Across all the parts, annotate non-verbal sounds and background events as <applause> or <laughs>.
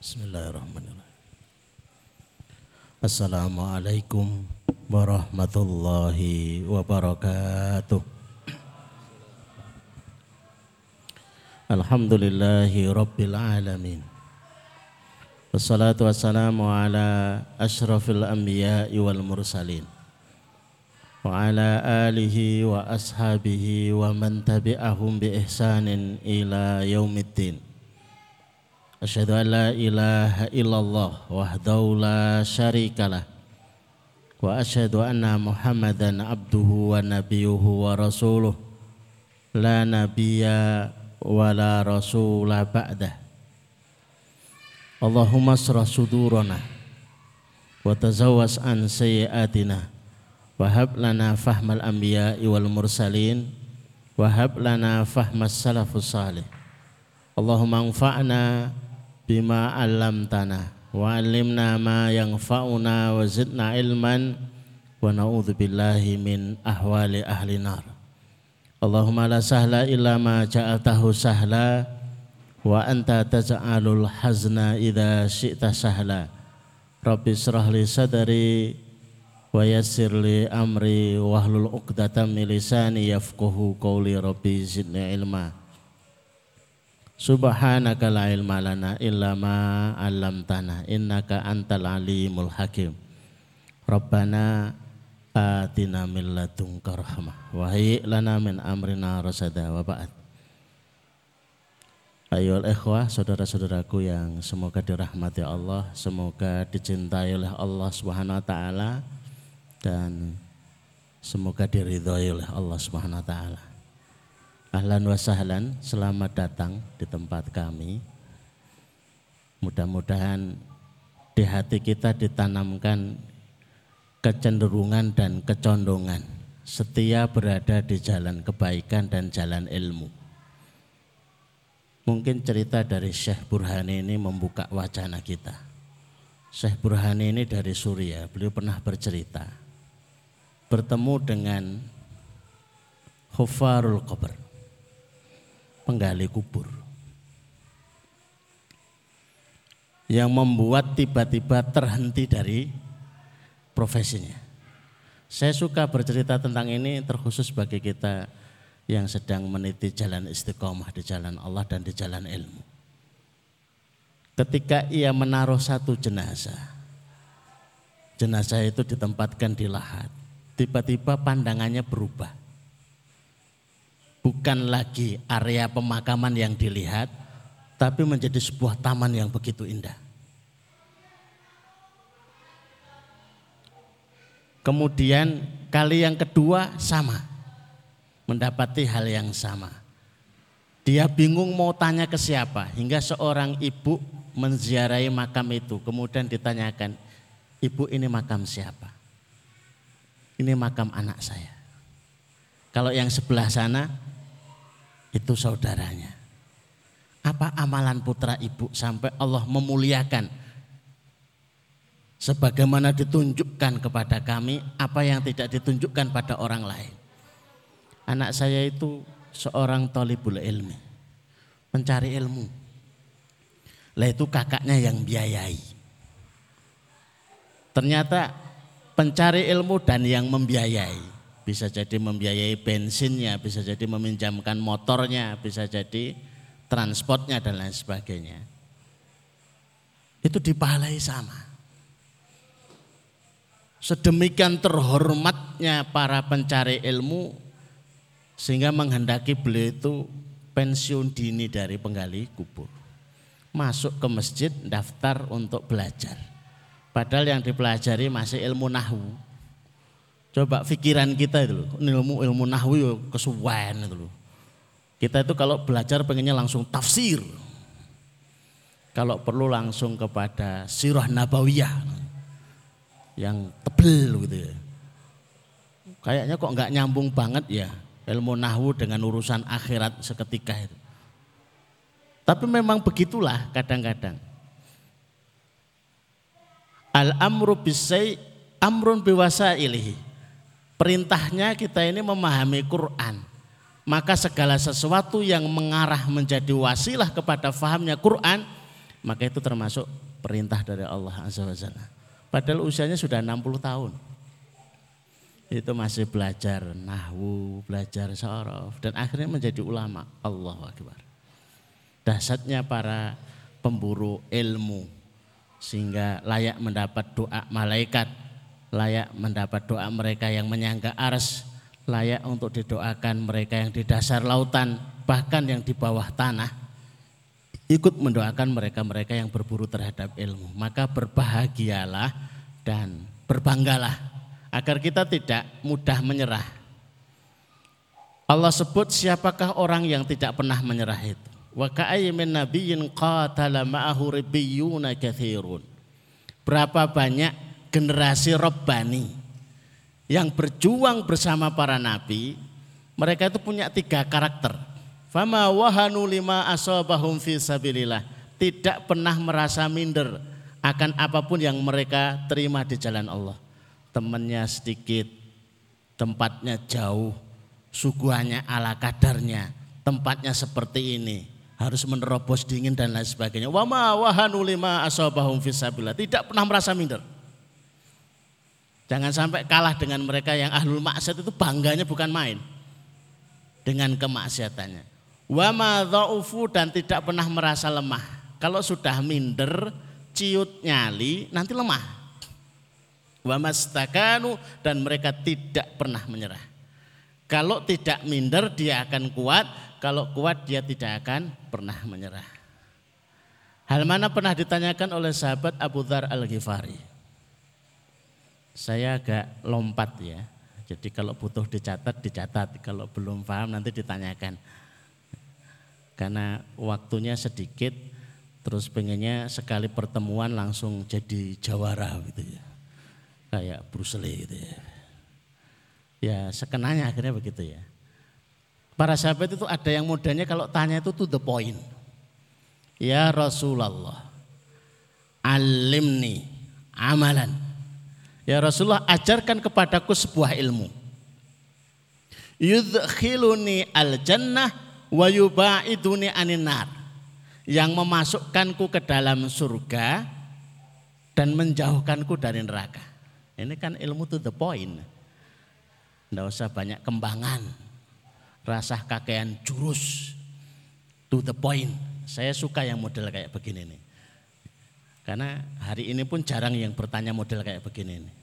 بسم الله الرحمن الرحيم السلام عليكم ورحمة الله وبركاته الحمد لله رب العالمين والصلاة والسلام على أشرف الأنبياء والمرسلين وعلى آله وأصحابه ومن تبعهم بإحسان إلى يوم الدين أشهد أن لا إله إلا الله وحده لا شريك له وأشهد أن محمدا عبده ونبيه ورسوله لا نبي ولا رسول بعده. اللهم اسر صدورنا وتزوس عن سيئاتنا وهب لنا فهم الأنبياء والمرسلين وهب لنا فهم السلف الصالح. اللهم انفعنا bima tanah wa alimna ma yanfa'una wa zidna ilman. Wa na'udzu billahi min ahwali ahli nar. Allahumma la sahla illa ma ja'altahu sahla. Wa anta taj'alul hazna idza syi'ta sahla. Rabbi israh li sadri wa yassir li amri wahlul 'uqdatam min lisani yafqahu qawli rabbi zidni ilma Subhanaka la ilma lana illa ma 'allamtana innaka antal alimul hakim. Rabbana atina min ladunka rahmah wa lana min amrina rasada wa ba'd. Ayo ikhwah, saudara-saudaraku yang semoga dirahmati Allah, semoga dicintai oleh Allah Subhanahu wa taala dan semoga diridhoi oleh Allah Subhanahu wa taala. Ahlan wa sahlan, selamat datang di tempat kami. Mudah-mudahan di hati kita ditanamkan kecenderungan dan kecondongan setia berada di jalan kebaikan dan jalan ilmu. Mungkin cerita dari Syekh Burhani ini membuka wacana kita. Syekh Burhani ini dari Suria, beliau pernah bercerita bertemu dengan Hufarul Qabr penggali kubur. Yang membuat tiba-tiba terhenti dari profesinya. Saya suka bercerita tentang ini terkhusus bagi kita yang sedang meniti jalan istiqomah di jalan Allah dan di jalan ilmu. Ketika ia menaruh satu jenazah, jenazah itu ditempatkan di lahat. Tiba-tiba pandangannya berubah bukan lagi area pemakaman yang dilihat, tapi menjadi sebuah taman yang begitu indah. Kemudian kali yang kedua sama, mendapati hal yang sama. Dia bingung mau tanya ke siapa, hingga seorang ibu menziarahi makam itu, kemudian ditanyakan, ibu ini makam siapa? Ini makam anak saya. Kalau yang sebelah sana, itu saudaranya. Apa amalan putra ibu sampai Allah memuliakan sebagaimana ditunjukkan kepada kami apa yang tidak ditunjukkan pada orang lain. Anak saya itu seorang tolibul ilmi, mencari ilmu. Lah itu kakaknya yang biayai. Ternyata pencari ilmu dan yang membiayai bisa jadi membiayai bensinnya, bisa jadi meminjamkan motornya, bisa jadi transportnya dan lain sebagainya. Itu dipahalai sama. Sedemikian terhormatnya para pencari ilmu sehingga menghendaki beliau itu pensiun dini dari penggali kubur. Masuk ke masjid daftar untuk belajar. Padahal yang dipelajari masih ilmu nahu, Coba pikiran kita itu loh, ilmu ilmu nahwu kesuwen itu loh. Kita itu kalau belajar pengennya langsung tafsir. Kalau perlu langsung kepada sirah nabawiyah yang tebel gitu ya. Kayaknya kok nggak nyambung banget ya ilmu nahwu dengan urusan akhirat seketika itu. Tapi memang begitulah kadang-kadang. Al amru bisai amrun biwasa ilihi Perintahnya kita ini memahami Quran. Maka segala sesuatu yang mengarah menjadi wasilah kepada fahamnya Quran maka itu termasuk perintah dari Allah Azza wa Jalla. Padahal usianya sudah 60 tahun. Itu masih belajar nahwu, belajar sorof, dan akhirnya menjadi ulama. Allah Akbar. Dasarnya para pemburu ilmu, sehingga layak mendapat doa malaikat, layak mendapat doa mereka yang menyangga ars, layak untuk didoakan mereka yang di dasar lautan, bahkan yang di bawah tanah ikut mendoakan mereka-mereka yang berburu terhadap ilmu. Maka berbahagialah dan berbanggalah agar kita tidak mudah menyerah. Allah sebut siapakah orang yang tidak pernah menyerah itu. Wa ka'aymin nabiyyin qatala ma'ahu. Berapa banyak generasi Rabbani yang berjuang bersama para nabi, mereka itu punya tiga karakter. Fama wahanu lima asobahum fi sabilillah. Tidak pernah merasa minder akan apa pun yang mereka terima di jalan Allah. Temannya sedikit, tempatnya jauh, suguhannya ala kadarnya, tempatnya seperti ini, harus menerobos dingin dan lain sebagainya. Wama wahanu lima asobahum fi sabilillah. Tidak pernah merasa minder. Jangan sampai kalah dengan mereka yang ahlul maksiat itu bangganya bukan main dengan kemaksiatannya. Wa dha'ufu dan tidak pernah merasa lemah. Kalau sudah minder, ciut nyali, nanti lemah. Wa mastakanu dan mereka tidak pernah menyerah. Kalau tidak minder dia akan kuat, kalau kuat dia tidak akan pernah menyerah. Hal mana pernah ditanyakan oleh sahabat Abu Dhar Al-Ghifari. Saya agak lompat ya. Jadi kalau butuh dicatat, dicatat. Kalau belum paham nanti ditanyakan. Karena waktunya sedikit terus pengennya sekali pertemuan langsung jadi jawara gitu ya. Kayak Bruce Lee gitu ya. Ya sekenanya akhirnya begitu ya. Para sahabat itu ada yang modalnya kalau tanya itu to the point. Ya Rasulullah alimni amalan ya Rasulullah ajarkan kepadaku sebuah ilmu yudkhiluni al jannah wa yubaiduni aninar yang memasukkanku ke dalam surga dan menjauhkanku dari neraka. Ini kan ilmu to the point. Tidak usah banyak kembangan. Rasa kakean jurus. To the point. Saya suka yang model kayak begini nih. Karena hari ini pun jarang yang bertanya model kayak begini nih.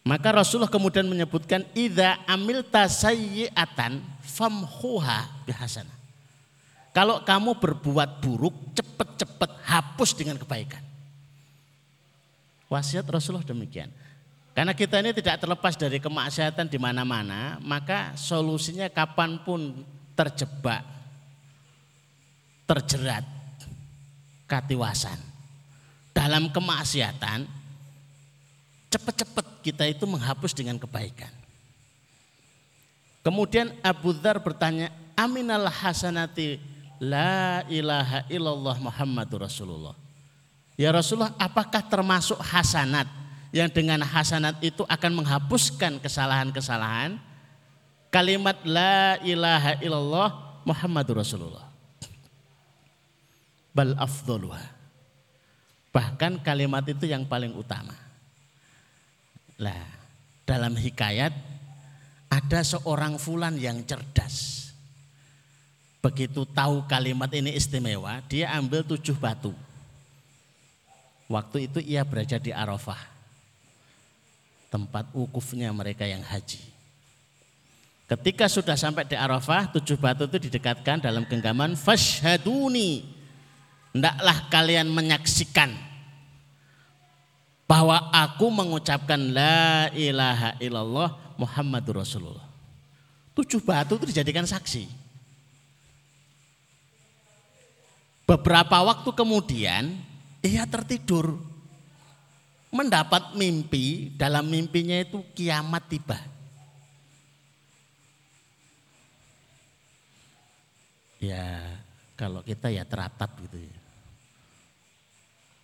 Maka Rasulullah kemudian menyebutkan idza amilta sayyi'atan famhuha bihasanah. Kalau kamu berbuat buruk, cepat-cepat hapus dengan kebaikan. Wasiat Rasulullah demikian. Karena kita ini tidak terlepas dari kemaksiatan di mana-mana, maka solusinya kapan pun terjebak, terjerat, katiwasan. Dalam kemaksiatan, cepat-cepat kita itu menghapus dengan kebaikan. Kemudian Abu Dhar bertanya, Aminal hasanati la ilaha illallah Muhammadur Rasulullah. Ya Rasulullah, apakah termasuk hasanat yang dengan hasanat itu akan menghapuskan kesalahan-kesalahan? Kalimat la ilaha illallah Muhammadur Rasulullah. Bal afdoluha. Bahkan kalimat itu yang paling utama. Lah, dalam hikayat ada seorang fulan yang cerdas. Begitu tahu kalimat ini istimewa, dia ambil tujuh batu. Waktu itu ia berada di Arafah. Tempat wukufnya mereka yang haji. Ketika sudah sampai di Arafah, tujuh batu itu didekatkan dalam genggaman fashhaduni. Hendaklah kalian menyaksikan bahwa aku mengucapkan la ilaha illallah Muhammadur Rasulullah. Tujuh batu itu dijadikan saksi. Beberapa waktu kemudian ia tertidur. Mendapat mimpi, dalam mimpinya itu kiamat tiba. Ya kalau kita ya teratap gitu ya.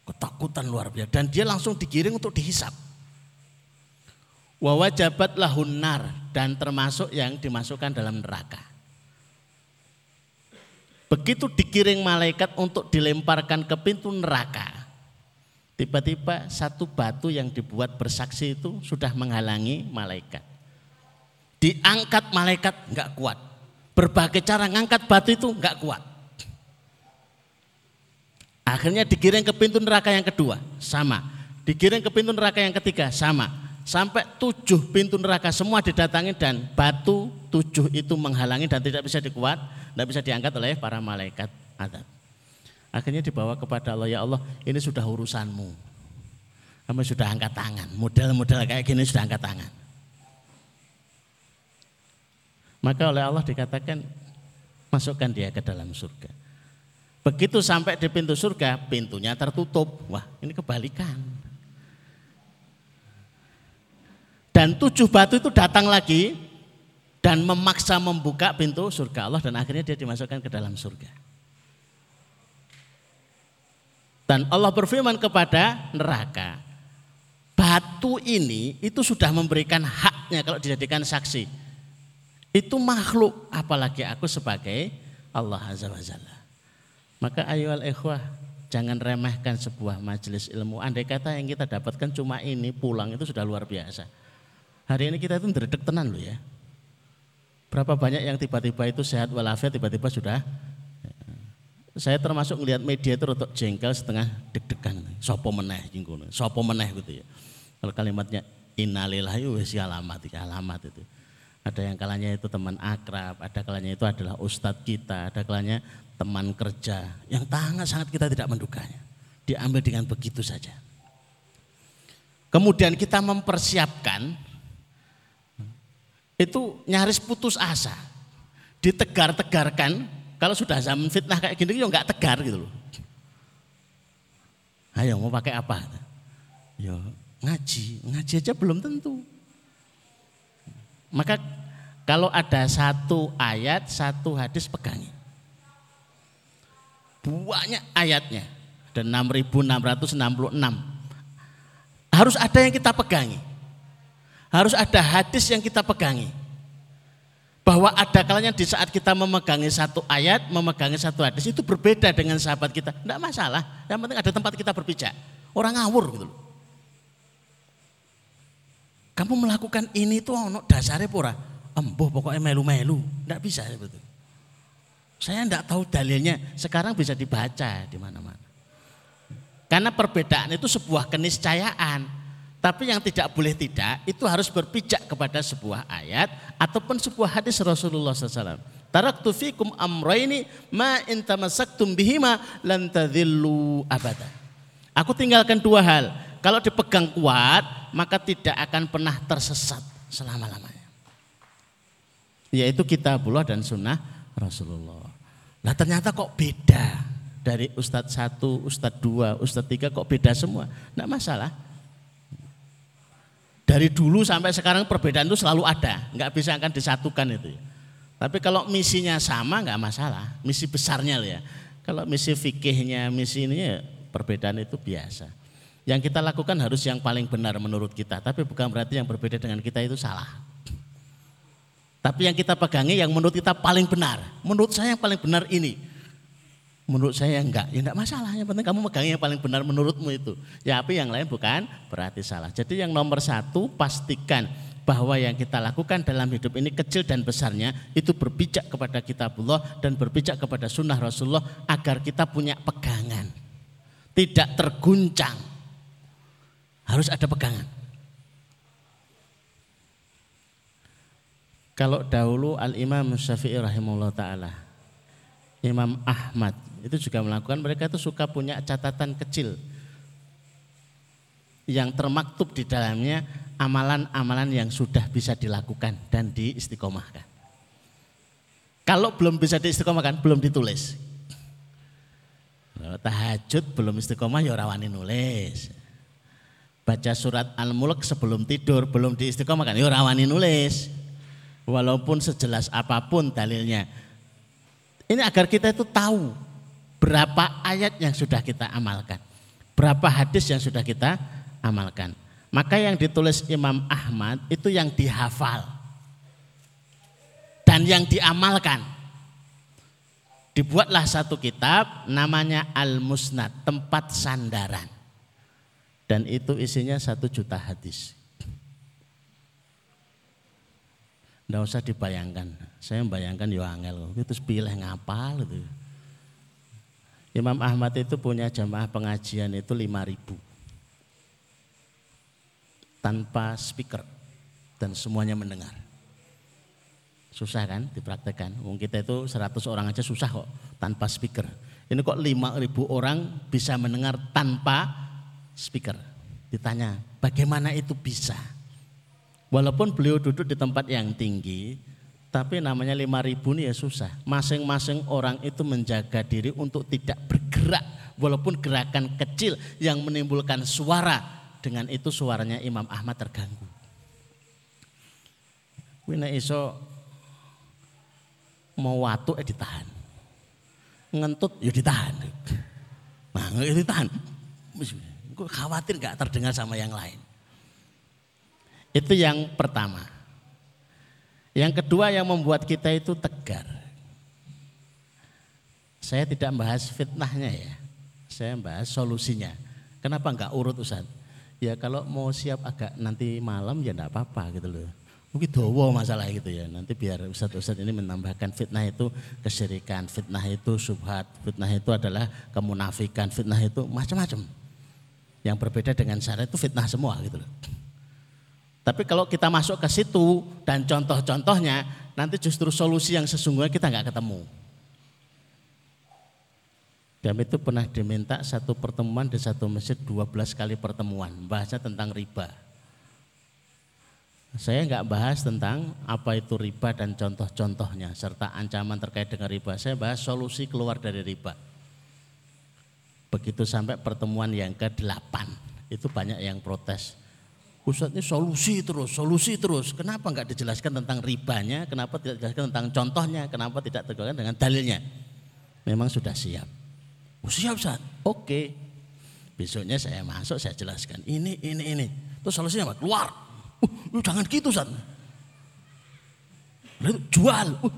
Ketakutan luar biasa. Dan dia langsung digiring untuk dihisap. Wawajabat lahunar dan termasuk yang dimasukkan dalam neraka. Begitu dikiring malaikat untuk dilemparkan ke pintu neraka. Tiba-tiba satu batu yang dibuat bersaksi itu sudah menghalangi malaikat. Diangkat malaikat nggak kuat. Berbagai cara ngangkat batu itu nggak kuat. Akhirnya dikiring ke pintu neraka yang kedua, sama. Dikiring ke pintu neraka yang ketiga, sama. Sampai tujuh pintu neraka semua didatangi dan batu tujuh itu menghalangi dan tidak bisa dikuat, tidak bisa diangkat oleh para malaikat adab. Akhirnya dibawa kepada Allah, ya Allah ini sudah urusanmu. Kamu sudah angkat tangan, model-model kayak gini sudah angkat tangan. Maka oleh Allah dikatakan masukkan dia ke dalam surga. Begitu sampai di pintu surga, pintunya tertutup. Wah, ini kebalikan. Dan tujuh batu itu datang lagi dan memaksa membuka pintu surga Allah dan akhirnya dia dimasukkan ke dalam surga. Dan Allah berfirman kepada neraka, batu ini itu sudah memberikan haknya kalau dijadikan saksi. Itu makhluk, apalagi aku sebagai Allah Azza wa Jalla. Maka ayo al ikhwah jangan remehkan sebuah majelis ilmu. Andai kata yang kita dapatkan cuma ini pulang itu sudah luar biasa. Hari ini kita itu ndredeg tenan loh ya. Berapa banyak yang tiba-tiba itu sehat walafiat tiba-tiba sudah saya termasuk melihat media itu rotok jengkel setengah deg-degan. Sopo meneh jinggono, sopo meneh gitu ya. Kalau kalimatnya innalillahi wa alamat, alamat itu. Ada yang kalanya itu teman akrab, ada kalanya itu adalah ustadz kita, ada kalanya teman kerja yang sangat sangat kita tidak mendukanya. Diambil dengan begitu saja. Kemudian kita mempersiapkan itu nyaris putus asa. Ditegar-tegarkan kalau sudah zaman fitnah kayak gini ya nggak tegar gitu loh. Ayo mau pakai apa? Ya ngaji, ngaji aja belum tentu. Maka kalau ada satu ayat, satu hadis pegangi banyak ayatnya. Dan 6666. Harus ada yang kita pegangi. Harus ada hadis yang kita pegangi. Bahwa ada kalanya di saat kita memegangi satu ayat, memegangi satu hadis itu berbeda dengan sahabat kita. Tidak masalah, yang penting ada tempat kita berpijak. Orang ngawur gitu loh. Kamu melakukan ini tuh ono dasarnya pura. Embuh pokoknya melu-melu. Tidak bisa sebetulnya. Saya tidak tahu dalilnya, sekarang bisa dibaca di mana-mana. Karena perbedaan itu sebuah keniscayaan. Tapi yang tidak boleh tidak, itu harus berpijak kepada sebuah ayat ataupun sebuah hadis Rasulullah SAW. Taraktu fikum amroini ma intamasaktum bihima lan tadhillu abada. Aku tinggalkan dua hal. Kalau dipegang kuat, maka tidak akan pernah tersesat selama-lamanya. Yaitu kitabullah dan sunnah Rasulullah. Nah ternyata kok beda dari ustadz satu, ustadz dua, ustadz tiga kok beda semua. Tidak masalah. Dari dulu sampai sekarang perbedaan itu selalu ada, nggak bisa akan disatukan itu. Tapi kalau misinya sama nggak masalah, misi besarnya ya. Kalau misi fikihnya, misi ini ya, perbedaan itu biasa. Yang kita lakukan harus yang paling benar menurut kita, tapi bukan berarti yang berbeda dengan kita itu salah. Tapi yang kita pegangi yang menurut kita paling benar. Menurut saya yang paling benar ini. Menurut saya enggak, ya enggak masalah. Yang penting kamu megangi yang paling benar menurutmu itu. Ya tapi yang lain bukan berarti salah. Jadi yang nomor satu pastikan bahwa yang kita lakukan dalam hidup ini kecil dan besarnya itu berpijak kepada kitabullah dan berpijak kepada sunnah Rasulullah agar kita punya pegangan. Tidak terguncang. Harus ada pegangan. Kalau dahulu Al-Imam Syafi'i rahimahullah ta'ala, Imam Ahmad itu juga melakukan, mereka itu suka punya catatan kecil yang termaktub di dalamnya amalan-amalan yang sudah bisa dilakukan dan diistiqomahkan. Kalau belum bisa diistiqomahkan, belum ditulis. tahajud belum istiqomah ya rawani nulis. Baca surat Al-Mulk sebelum tidur belum diistiqomahkan ya rawani nulis walaupun sejelas apa pun dalilnya. Ini agar kita itu tahu berapa ayat yang sudah kita amalkan, berapa hadis yang sudah kita amalkan. Maka yang ditulis Imam Ahmad itu yang dihafal dan yang diamalkan. Dibuatlah satu kitab namanya Al-Musnad, tempat sandaran. Dan itu isinya satu juta hadis. Tidak usah dibayangkan. Saya membayangkan yo angel. Itu pilih ngapal itu. Imam Ahmad itu punya jamaah pengajian itu 5000 tanpa speaker dan semuanya mendengar. Susah kan dipraktekkan. Mungkin kita itu 100 orang aja susah kok tanpa speaker. Ini kok 5000 orang bisa mendengar tanpa speaker. Ditanya, bagaimana itu bisa? Walaupun beliau duduk di tempat yang tinggi, tapi namanya lima ribu ini ya susah. Masing-masing orang itu menjaga diri untuk tidak bergerak. Walaupun gerakan kecil yang menimbulkan suara. Dengan itu suaranya Imam Ahmad terganggu. Wina iso mau watu eh ditahan. Ngentut ya ditahan. Nah, ya ditahan. Khawatir gak terdengar sama yang lain. Itu yang pertama. Yang kedua yang membuat kita itu tegar. Saya tidak membahas fitnahnya ya. Saya membahas solusinya. Kenapa enggak urut Ustaz? Ya kalau mau siap agak nanti malam ya enggak apa-apa gitu loh. Mungkin dowo masalah gitu ya. Nanti biar Ustaz-Ustaz ini menambahkan fitnah itu kesyirikan, fitnah itu subhat, fitnah itu adalah kemunafikan, fitnah itu macam-macam. Yang berbeda dengan syarat itu fitnah semua gitu loh. Tapi kalau kita masuk ke situ dan contoh-contohnya, nanti justru solusi yang sesungguhnya kita nggak ketemu. Kami itu pernah diminta satu pertemuan di satu masjid 12 kali pertemuan, bahasnya tentang riba. Saya nggak bahas tentang apa itu riba dan contoh-contohnya, serta ancaman terkait dengan riba. Saya bahas solusi keluar dari riba. Begitu sampai pertemuan yang ke-8, itu banyak yang protes Ustaz ini solusi terus, solusi terus. Kenapa enggak dijelaskan tentang ribanya? Kenapa tidak dijelaskan tentang contohnya? Kenapa tidak dijelaskan dengan dalilnya? Memang sudah siap. Oh, siap Ustaz. Oke. Besoknya saya masuk, saya jelaskan. Ini, ini, ini. Terus solusinya apa? Keluar. Uh, jangan gitu Ustaz. Lalu jual. Uh,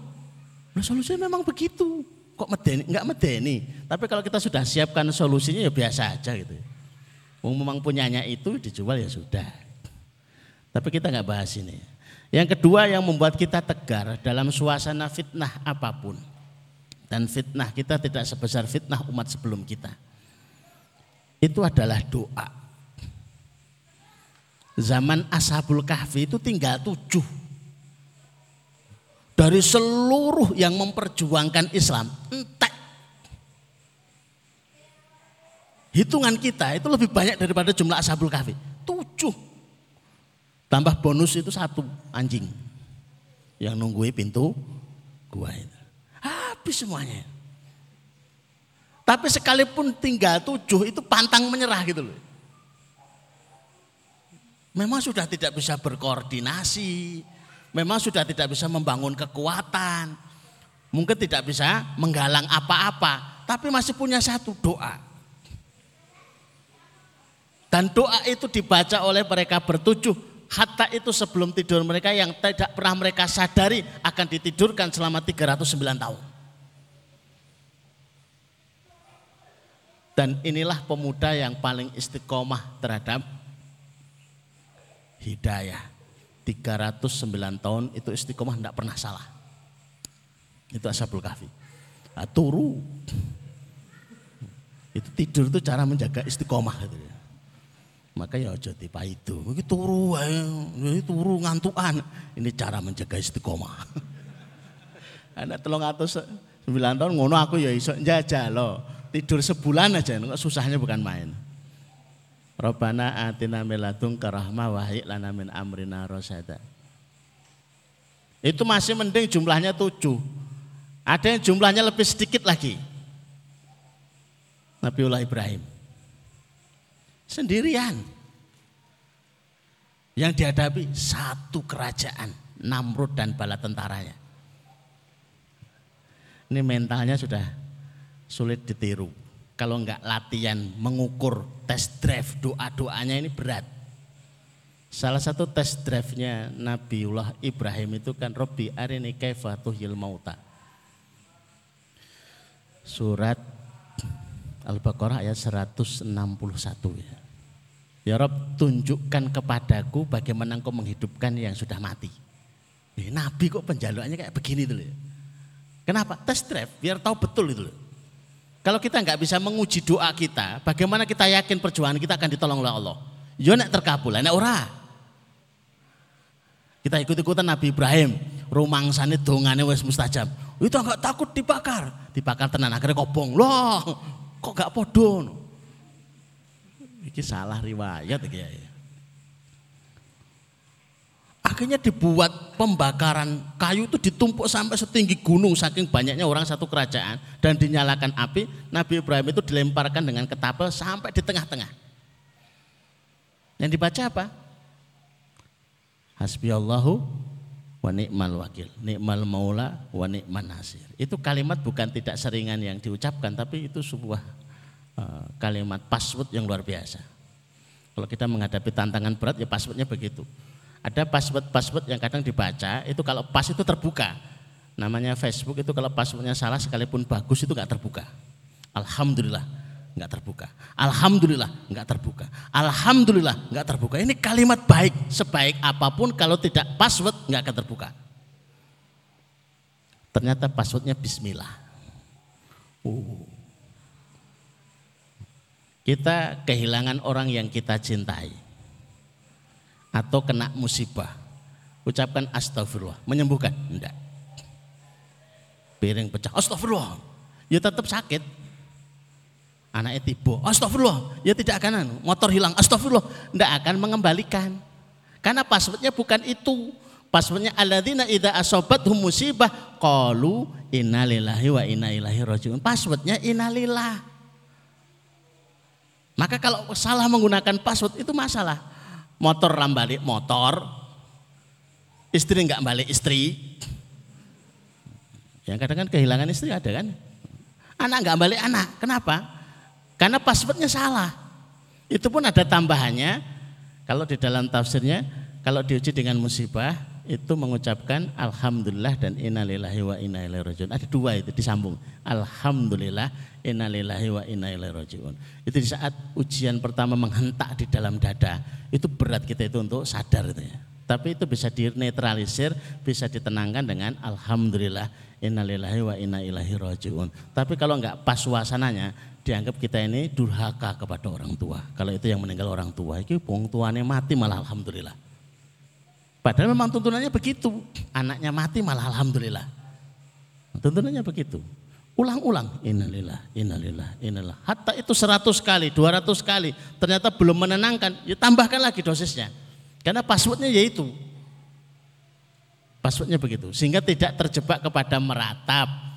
nah solusinya memang begitu. Kok medeni? Enggak medeni. Tapi kalau kita sudah siapkan solusinya ya biasa aja gitu. Memang punyanya itu dijual ya sudah. Tapi kita nggak bahas ini. Yang kedua yang membuat kita tegar dalam suasana fitnah apa pun. Dan fitnah kita tidak sebesar fitnah umat sebelum kita. Itu adalah doa. Zaman Ashabul Kahfi itu tinggal tujuh. Dari seluruh yang memperjuangkan Islam, entek. Hitungan kita itu lebih banyak daripada jumlah Ashabul Kahfi. Tujuh. Tambah bonus itu satu anjing yang nungguin pintu gua itu. Habis semuanya. Tapi sekalipun tinggal tujuh itu pantang menyerah gitu loh. Memang sudah tidak bisa berkoordinasi, memang sudah tidak bisa membangun kekuatan, mungkin tidak bisa menggalang apa-apa, tapi masih punya satu doa. Dan doa itu dibaca oleh mereka bertujuh Hatta itu sebelum tidur mereka yang tidak pernah mereka sadari akan ditidurkan selama 309 tahun. Dan inilah pemuda yang paling istiqomah terhadap hidayah. 309 tahun itu istiqomah tidak pernah salah. Itu Ashabul Kahfi. Nah, turu. Itu tidur itu cara menjaga istiqomah. Gitu ya. Maka ya aja itu. Iki turu wae, turu ngantukan. Ini cara menjaga istiqomah. <laughs> Anak telung atus sembilan tahun ngono aku ya iso njajal loh. Tidur sebulan aja, susahnya bukan main. Robbana atina miladun karahmah wahyi lana min amrina rosada. Itu masih mending jumlahnya tujuh. Ada yang jumlahnya lebih sedikit lagi. Nabiullah Ibrahim sendirian. Yang dihadapi satu kerajaan, Namrud dan bala tentaranya. Ini mentalnya sudah sulit ditiru. Kalau enggak latihan mengukur test drive doa-doanya ini berat. Salah satu test drive-nya Nabiullah Ibrahim itu kan Robbi arini kaifa tuhyil mauta. surat Al-Baqarah ayat 161 ya. Ya Rob tunjukkan kepadaku bagaimana engkau menghidupkan yang sudah mati. Eh, Nabi kok penjaluannya kayak begini dulu ya. Kenapa? Test drive biar tahu betul itu loh. Kalau kita nggak bisa menguji doa kita, bagaimana kita yakin perjuangan kita akan ditolong oleh Allah? Yo nek terkabul, nek ora. Kita ikut-ikutan Nabi Ibrahim, rumangsane dongane wis mustajab. Itu enggak takut dibakar. Dibakar tenan akhirnya kobong. Loh, kok gak podo? Iki salah riwayat iki ya. Akhirnya dibuat pembakaran kayu itu ditumpuk sampai setinggi gunung saking banyaknya orang satu kerajaan dan dinyalakan api. Nabi Ibrahim itu dilemparkan dengan ketapel sampai di tengah-tengah. Yang dibaca apa? Hasbi Allahu wa ni'mal wakil, ni'mal maula wa ni'man nasir. Itu kalimat bukan tidak seringan yang diucapkan tapi itu sebuah uh, kalimat password yang luar biasa. Kalau kita menghadapi tantangan berat ya passwordnya begitu. Ada password-password yang kadang dibaca, itu kalau pas itu terbuka. Namanya Facebook itu kalau passwordnya salah sekalipun bagus itu nggak terbuka. Alhamdulillah nggak terbuka. Alhamdulillah nggak terbuka. Alhamdulillah nggak terbuka. Ini kalimat baik sebaik apa pun kalau tidak password nggak akan terbuka. Ternyata passwordnya Bismillah. Uh. Kita kehilangan orang yang kita cintai atau kena musibah. Ucapkan astagfirullah, menyembuhkan? Enggak. Piring pecah, astagfirullah. Ya tetap sakit. Anaknya tiba, astagfirullah. Ya tidak akan, anu, motor hilang, astagfirullah. Enggak akan mengembalikan. Karena passwordnya bukan itu. Passwordnya alladzina idza asobathum musibah qalu innalillahi wa inna ilaihi. Passwordnya innalillah. Maka kalau salah menggunakan password itu masalah motor ram balik motor, istri nggak balik istri. Yang kadang kan kehilangan istri ada kan. Anak nggak balik anak, kenapa? Karena passwordnya salah. Itu pun ada tambahannya. Kalau di dalam tafsirnya, kalau diuji dengan musibah, itu mengucapkan alhamdulillah dan innalillahi wa inna ilaihi rajiun. Ada dua itu disambung. Alhamdulillah innalillahi wa inna ilaihi rajiun. Itu di saat ujian pertama menghentak di dalam dada, itu berat kita itu untuk sadar itu ya. Tapi itu bisa dinetralisir, bisa ditenangkan dengan alhamdulillah innalillahi wa inna ilaihi rajiun. Tapi kalau enggak pas suasananya, dianggap kita ini durhaka kepada orang tua. Kalau itu yang meninggal orang tua, itu wong tuane mati malah alhamdulillah. Padahal memang tuntunannya begitu. Anaknya mati malah alhamdulillah. Tuntunannya begitu. Ulang-ulang. Innalillah, innalillah, innalillah. Hatta itu 100 kali, 200 kali. Ternyata belum menenangkan. Ya tambahkan lagi dosisnya. Karena passwordnya yaitu. Passwordnya begitu. Sehingga tidak terjebak kepada meratap.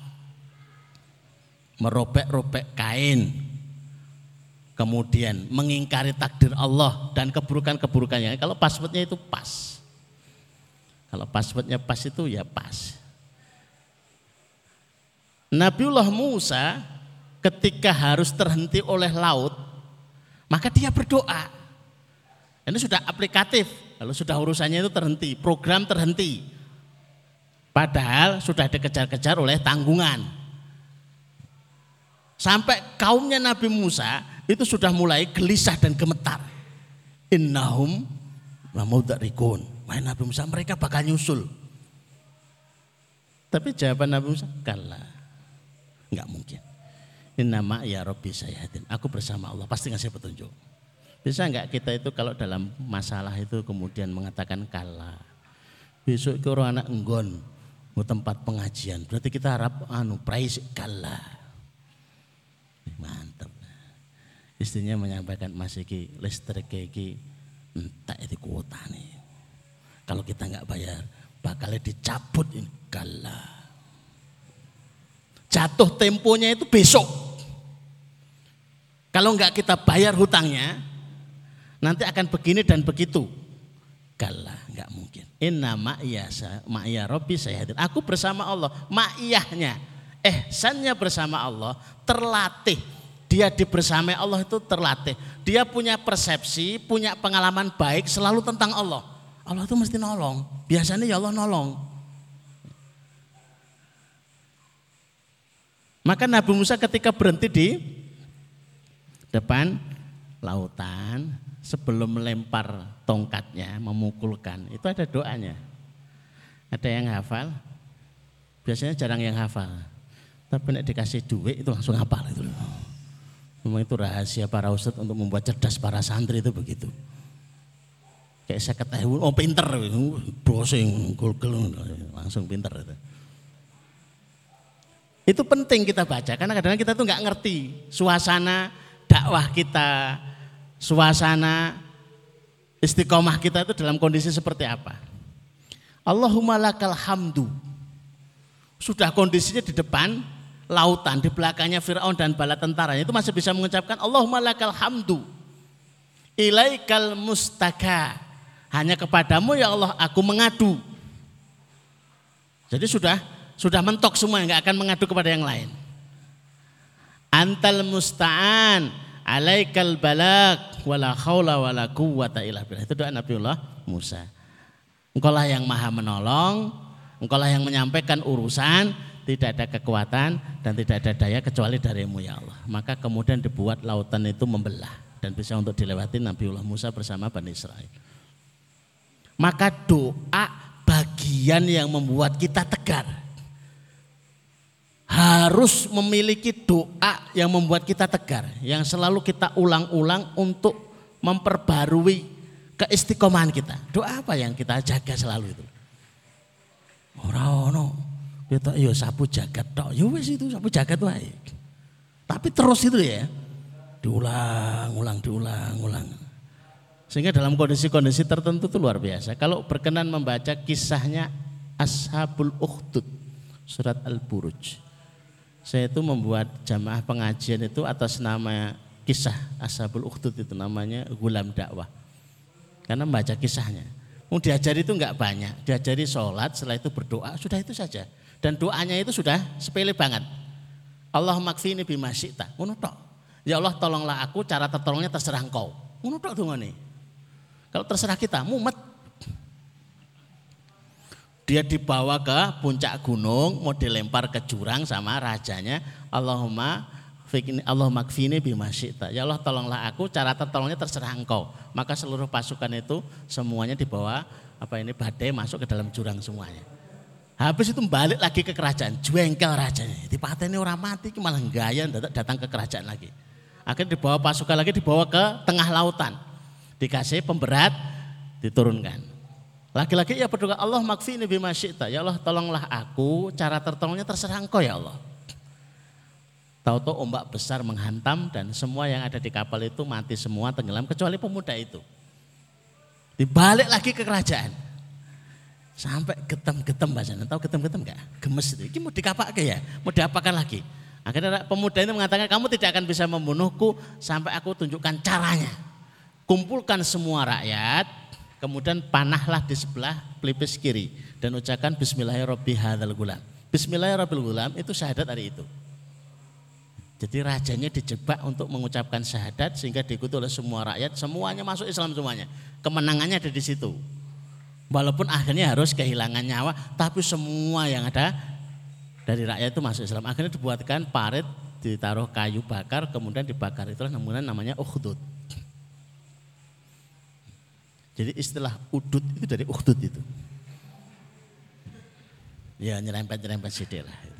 Merobek-robek kain. Kemudian mengingkari takdir Allah dan keburukan-keburukannya. Kalau passwordnya itu pas. Kalau passwordnya pas itu ya pas. Nabiullah Musa ketika harus terhenti oleh laut, maka dia berdoa. Ini sudah aplikatif, kalau sudah urusannya itu terhenti, program terhenti. Padahal sudah dikejar-kejar oleh tanggungan. Sampai kaumnya Nabi Musa itu sudah mulai gelisah dan gemetar. Innahum lamaudarikun. Wahai Nabi Musa, mereka bakal nyusul. Tapi jawaban Nabi Musa, kalah. Enggak mungkin. Ini nama ya Robbi sayatin. Aku bersama Allah, pasti ngasih petunjuk. Bisa enggak kita itu kalau dalam masalah itu kemudian mengatakan kalah. Besok ke orang anak enggon, mau tempat pengajian. Berarti kita harap anu praise kalah. Mantap. Istrinya menyampaikan Mas Iki listrik iki entah itu kuota nih. Kalau kita nggak bayar, bakalnya dicabut ini kalah. Jatuh temponya itu besok. Kalau nggak kita bayar hutangnya, nanti akan begini dan begitu. Kalah, nggak mungkin. Inna ma'iyah ma'iyah Robbi saya hadir. Aku bersama Allah. Ma'iyahnya, ehsannya bersama Allah terlatih. Dia di bersama Allah itu terlatih. Dia punya persepsi, punya pengalaman baik selalu tentang Allah. Allah itu mesti nolong. Biasanya ya Allah nolong. Maka Nabi Musa ketika berhenti di depan lautan sebelum melempar tongkatnya, memukulkan, itu ada doanya. Ada yang hafal? Biasanya jarang yang hafal. Tapi nek dikasih duit itu langsung hafal itu. Memang itu rahasia para ustadz untuk membuat cerdas para santri itu begitu. Kayak saya ketahui, oh pinter, browsing, Google, langsung pinter itu. Itu penting kita baca karena kadang-kadang kita tuh nggak ngerti suasana dakwah kita, suasana istiqomah kita itu dalam kondisi seperti apa. Allahumma lakal hamdu. Sudah kondisinya di depan lautan, di belakangnya Fir'aun dan bala tentaranya itu masih bisa mengucapkan Allahumma lakal hamdu. Ilaikal mustaka. Hanya kepadamu ya Allah aku mengadu. Jadi sudah sudah mentok semua, nggak akan mengadu kepada yang lain. Antal musta'an, alaikal balak, wala khawla wala quwwata illa billah. Itu doa Nabiullah Musa. Engkaulah yang maha menolong, engkaulah yang menyampaikan urusan, tidak ada kekuatan dan tidak ada daya kecuali darimu ya Allah. Maka kemudian dibuat lautan itu membelah dan bisa untuk dilewati Nabiullah Musa bersama Bani Israel. Maka doa bagian yang membuat kita tegar harus memiliki doa yang membuat kita tegar, yang selalu kita ulang-ulang untuk memperbarui keistiqomahan kita. Doa apa yang kita jaga selalu itu? Ora ono. Kita yo sapu jagat tok. Yo wis itu sapu jagat wae. Tapi terus itu ya. Diulang, ulang, diulang, ulang. Sehingga dalam kondisi-kondisi tertentu itu luar biasa. Kalau berkenan membaca kisahnya Ashabul Ukhdud surat Al-Buruj saya itu membuat jamaah pengajian itu atas nama kisah Ashabul Ukhdud itu namanya Gulam Dakwah. Karena membaca kisahnya. Mau diajari itu enggak banyak, diajari sholat, setelah itu berdoa, sudah itu saja. Dan doanya itu sudah sepele banget. Allah makfini bima syi'ta. Ya Allah tolonglah aku, cara tertolongnya terserah engkau. Ngono tok dongane. Kalau terserah kita, mumet dia dibawa ke puncak gunung, mau dilempar ke jurang sama rajanya. Allahumma Allah makfini bimasyita. Ya Allah tolonglah aku, cara tertolongnya terserah engkau. Maka seluruh pasukan itu semuanya dibawa apa ini badai masuk ke dalam jurang semuanya. Habis itu balik lagi ke kerajaan, juengkel rajanya. Di ini orang mati, malah gaya datang ke kerajaan lagi. Akhirnya dibawa pasukan lagi, dibawa ke tengah lautan. Dikasih pemberat, diturunkan. Laki-laki ya berdoa Allah makfini bima syi'ta. Ya Allah tolonglah aku, cara tertolongnya terserah engkau ya Allah. Tahu-tahu ombak besar menghantam dan semua yang ada di kapal itu mati semua tenggelam kecuali pemuda itu. Dibalik lagi ke kerajaan. Sampai getem-getem bahasanya. Tahu getem-getem enggak? Gemes itu. Ini mau dikapak ke ya? Mau diapakan lagi? Akhirnya pemuda itu mengatakan kamu tidak akan bisa membunuhku sampai aku tunjukkan caranya. Kumpulkan semua rakyat, Kemudian panahlah di sebelah pelipis kiri dan ucapkan Bismillahirrahmanirrahim. Bismillahirrahmanirrahim itu syahadat hari itu. Jadi rajanya dijebak untuk mengucapkan syahadat sehingga diikuti oleh semua rakyat, semuanya masuk Islam semuanya. Kemenangannya ada di situ. Walaupun akhirnya harus kehilangan nyawa, tapi semua yang ada dari rakyat itu masuk Islam. Akhirnya dibuatkan parit, ditaruh kayu bakar, kemudian dibakar. Itulah namanya namanya ukhdud. Jadi istilah udut itu dari ukhdud itu. Ya nyerempet-nyerempet sidik lah.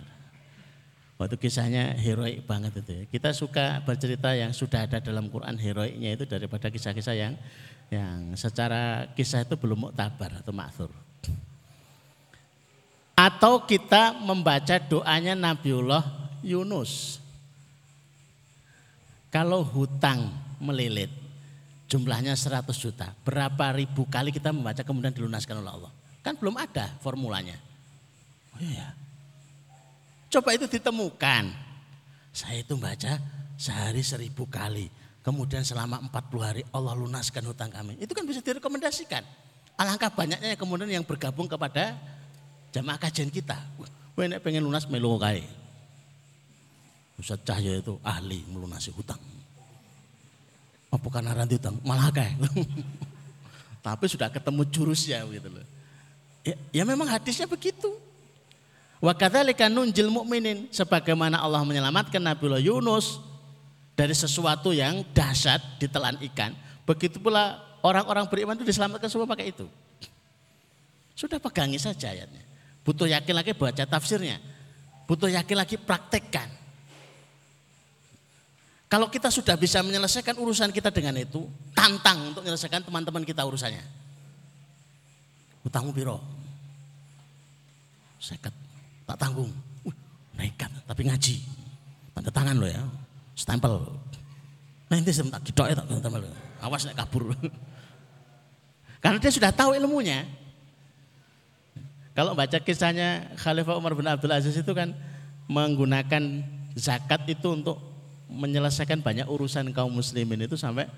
Waktu kisahnya heroik banget itu ya. Kita suka bercerita yang sudah ada dalam Quran heroiknya itu daripada kisah-kisah yang yang secara kisah itu belum muktabar atau makthur. Atau kita membaca doanya Nabiullah Yunus. Kalau hutang melilit, jumlahnya 100 juta. Berapa ribu kali kita membaca kemudian dilunaskan oleh Allah? Kan belum ada formulanya. Oh iya. Coba itu ditemukan. Saya itu membaca sehari seribu kali. Kemudian selama 40 hari Allah lunaskan hutang kami. Itu kan bisa direkomendasikan. Alangkah banyaknya kemudian yang bergabung kepada jamaah kajian kita. Ini pengen lunas melu kai. Ustaz Cahya itu ahli melunasi hutang. Apa karena ranti utang? Malah kayak. <laughs> Tapi sudah ketemu jurusnya gitu loh. Ya, ya memang hadisnya begitu. Wa kadzalika nunjil mukminin sebagaimana Allah menyelamatkan Nabiullah Yunus dari sesuatu yang dahsyat ditelan ikan, begitu pula orang-orang beriman itu diselamatkan semua pakai itu. Sudah pegangi saja ayatnya. Butuh yakin lagi baca tafsirnya. Butuh yakin lagi praktekkan. Kalau kita sudah bisa menyelesaikan urusan kita dengan itu, tantang untuk menyelesaikan teman-teman kita urusannya. Utangmu biro. Seket, tak tanggung. Nekat, tapi ngaji. Tanda tangan lo ya stempel. Nanti tak gidok ya tak stempel. Awas nek kabur. <laughs> Karena dia sudah tahu ilmunya. Kalau baca kisahnya Khalifah Umar bin Abdul Aziz itu kan menggunakan zakat itu untuk menyelesaikan banyak urusan kaum muslimin itu sampai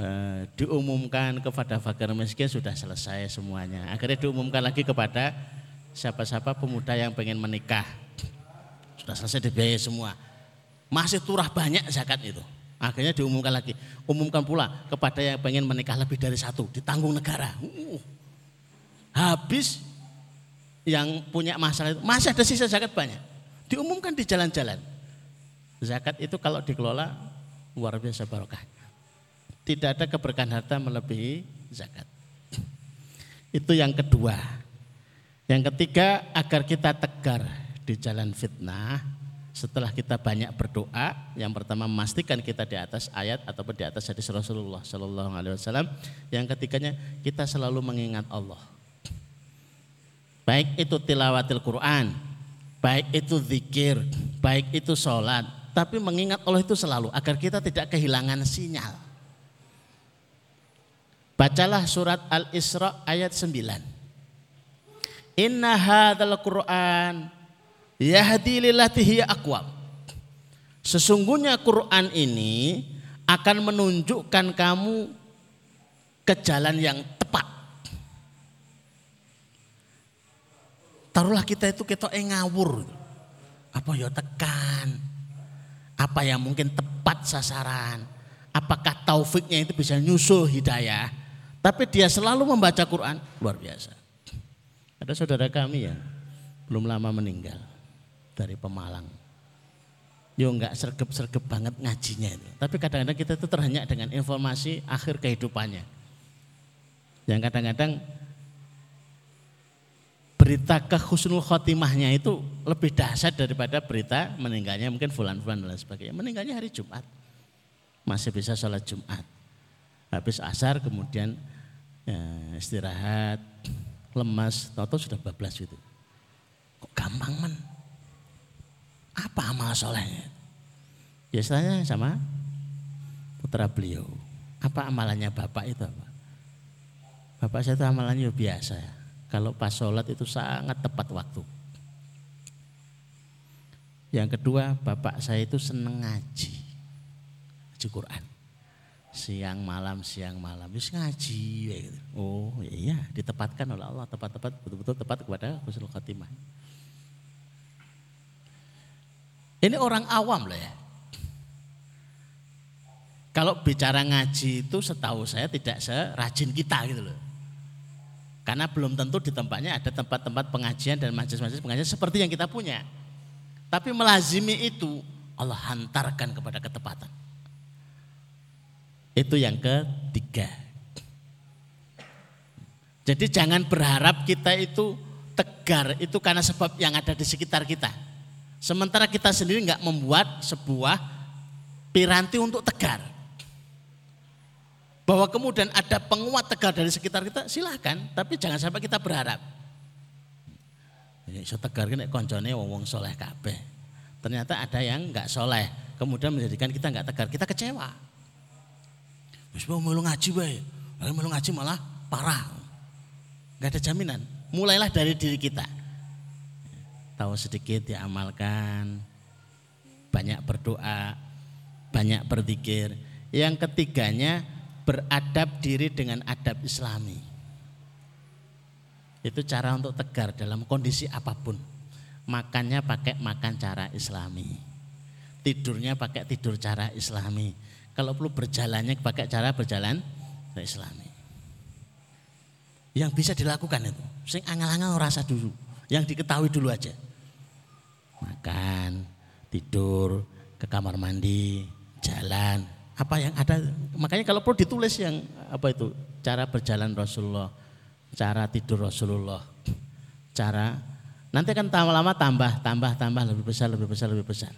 uh, diumumkan kepada fakir miskin sudah selesai semuanya. Akhirnya diumumkan lagi kepada siapa-siapa pemuda yang pengen menikah. Sudah selesai dibiayai semua masih turah banyak zakat itu. Akhirnya diumumkan lagi. Umumkan pula kepada yang pengen menikah lebih dari satu. Ditanggung negara. Uh, habis yang punya masalah itu. Masih ada sisa zakat banyak. Diumumkan di jalan-jalan. Zakat itu kalau dikelola luar biasa barokah. Tidak ada keberkahan harta melebihi zakat. Itu yang kedua. Yang ketiga agar kita tegar di jalan fitnah setelah kita banyak berdoa, yang pertama memastikan kita di atas ayat ataupun di atas hadis Rasulullah Shallallahu Alaihi Wasallam. Yang ketiganya kita selalu mengingat Allah. Baik itu tilawatil Quran, baik itu zikir, baik itu sholat, tapi mengingat Allah itu selalu agar kita tidak kehilangan sinyal. Bacalah surat Al-Isra ayat 9. Inna hadzal Qur'an Yahdi lillatihi aqwam. Sesungguhnya Quran ini akan menunjukkan kamu ke jalan yang tepat. Taruhlah kita itu kita ngawur. Apa ya tekan? Apa yang mungkin tepat sasaran? Apakah taufiknya itu bisa nyusul hidayah? Tapi dia selalu membaca Quran luar biasa. Ada saudara kami ya belum lama meninggal dari Pemalang. Yo enggak sergep-sergep banget ngajinya itu. Tapi kadang-kadang kita itu terhanyak dengan informasi akhir kehidupannya. Yang kadang-kadang berita kehusnul khotimahnya itu lebih dahsyat daripada berita meninggalnya mungkin fulan-fulan dan sebagainya. Meninggalnya hari Jumat. Masih bisa sholat Jumat. Habis asar kemudian ya, istirahat, lemas, tahu sudah bablas gitu. Kok gampang men? Apa amal solehnya? Biasanya sama putra beliau. Apa amalannya bapak itu apa? Bapak saya itu amalannya biasa. Kalau pas sholat itu sangat tepat waktu. Yang kedua, bapak saya itu seneng ngaji. Ngaji Quran. Siang malam, siang malam. Terus ngaji. Gitu. Oh iya, ditepatkan oleh Allah. Tepat-tepat, betul-betul tepat kepada Husnul Khatimah. Ini orang awam loh ya. Kalau bicara ngaji itu setahu saya tidak serajin kita gitu loh. Karena belum tentu di tempatnya ada tempat-tempat pengajian dan majelis-majelis pengajian seperti yang kita punya. Tapi melazimi itu Allah hantarkan kepada ketepatan. Itu yang ketiga. Jadi jangan berharap kita itu tegar itu karena sebab yang ada di sekitar kita. Sementara kita sendiri nggak membuat sebuah piranti untuk tegar. Bahwa kemudian ada penguat tegar dari sekitar kita, silahkan. Tapi jangan sampai kita berharap. Ini so tegar ini koncone wong wong soleh kabeh. Ternyata ada yang nggak soleh, kemudian menjadikan kita nggak tegar, kita kecewa. Wis mau melu ngaji wae, melu ngaji malah parah. Gak ada jaminan. Mulailah dari diri kita tahu sedikit diamalkan, banyak berdoa, banyak berzikir. Yang ketiganya beradab diri dengan adab islami. Itu cara untuk tegar dalam kondisi apa pun. Makannya pakai makan cara islami. Tidurnya pakai tidur cara islami. Kalau perlu berjalannya pakai cara berjalan islami. Yang bisa dilakukan itu. Sing angal-angal rasa dulu. Yang diketahui dulu aja. Makan, tidur, ke kamar mandi, jalan, apa yang ada. Makanya kalau perlu ditulis yang apa itu cara berjalan Rasulullah, cara tidur Rasulullah, cara nanti kan lama-lama tambah, tambah, tambah lebih besar, lebih besar, lebih besar.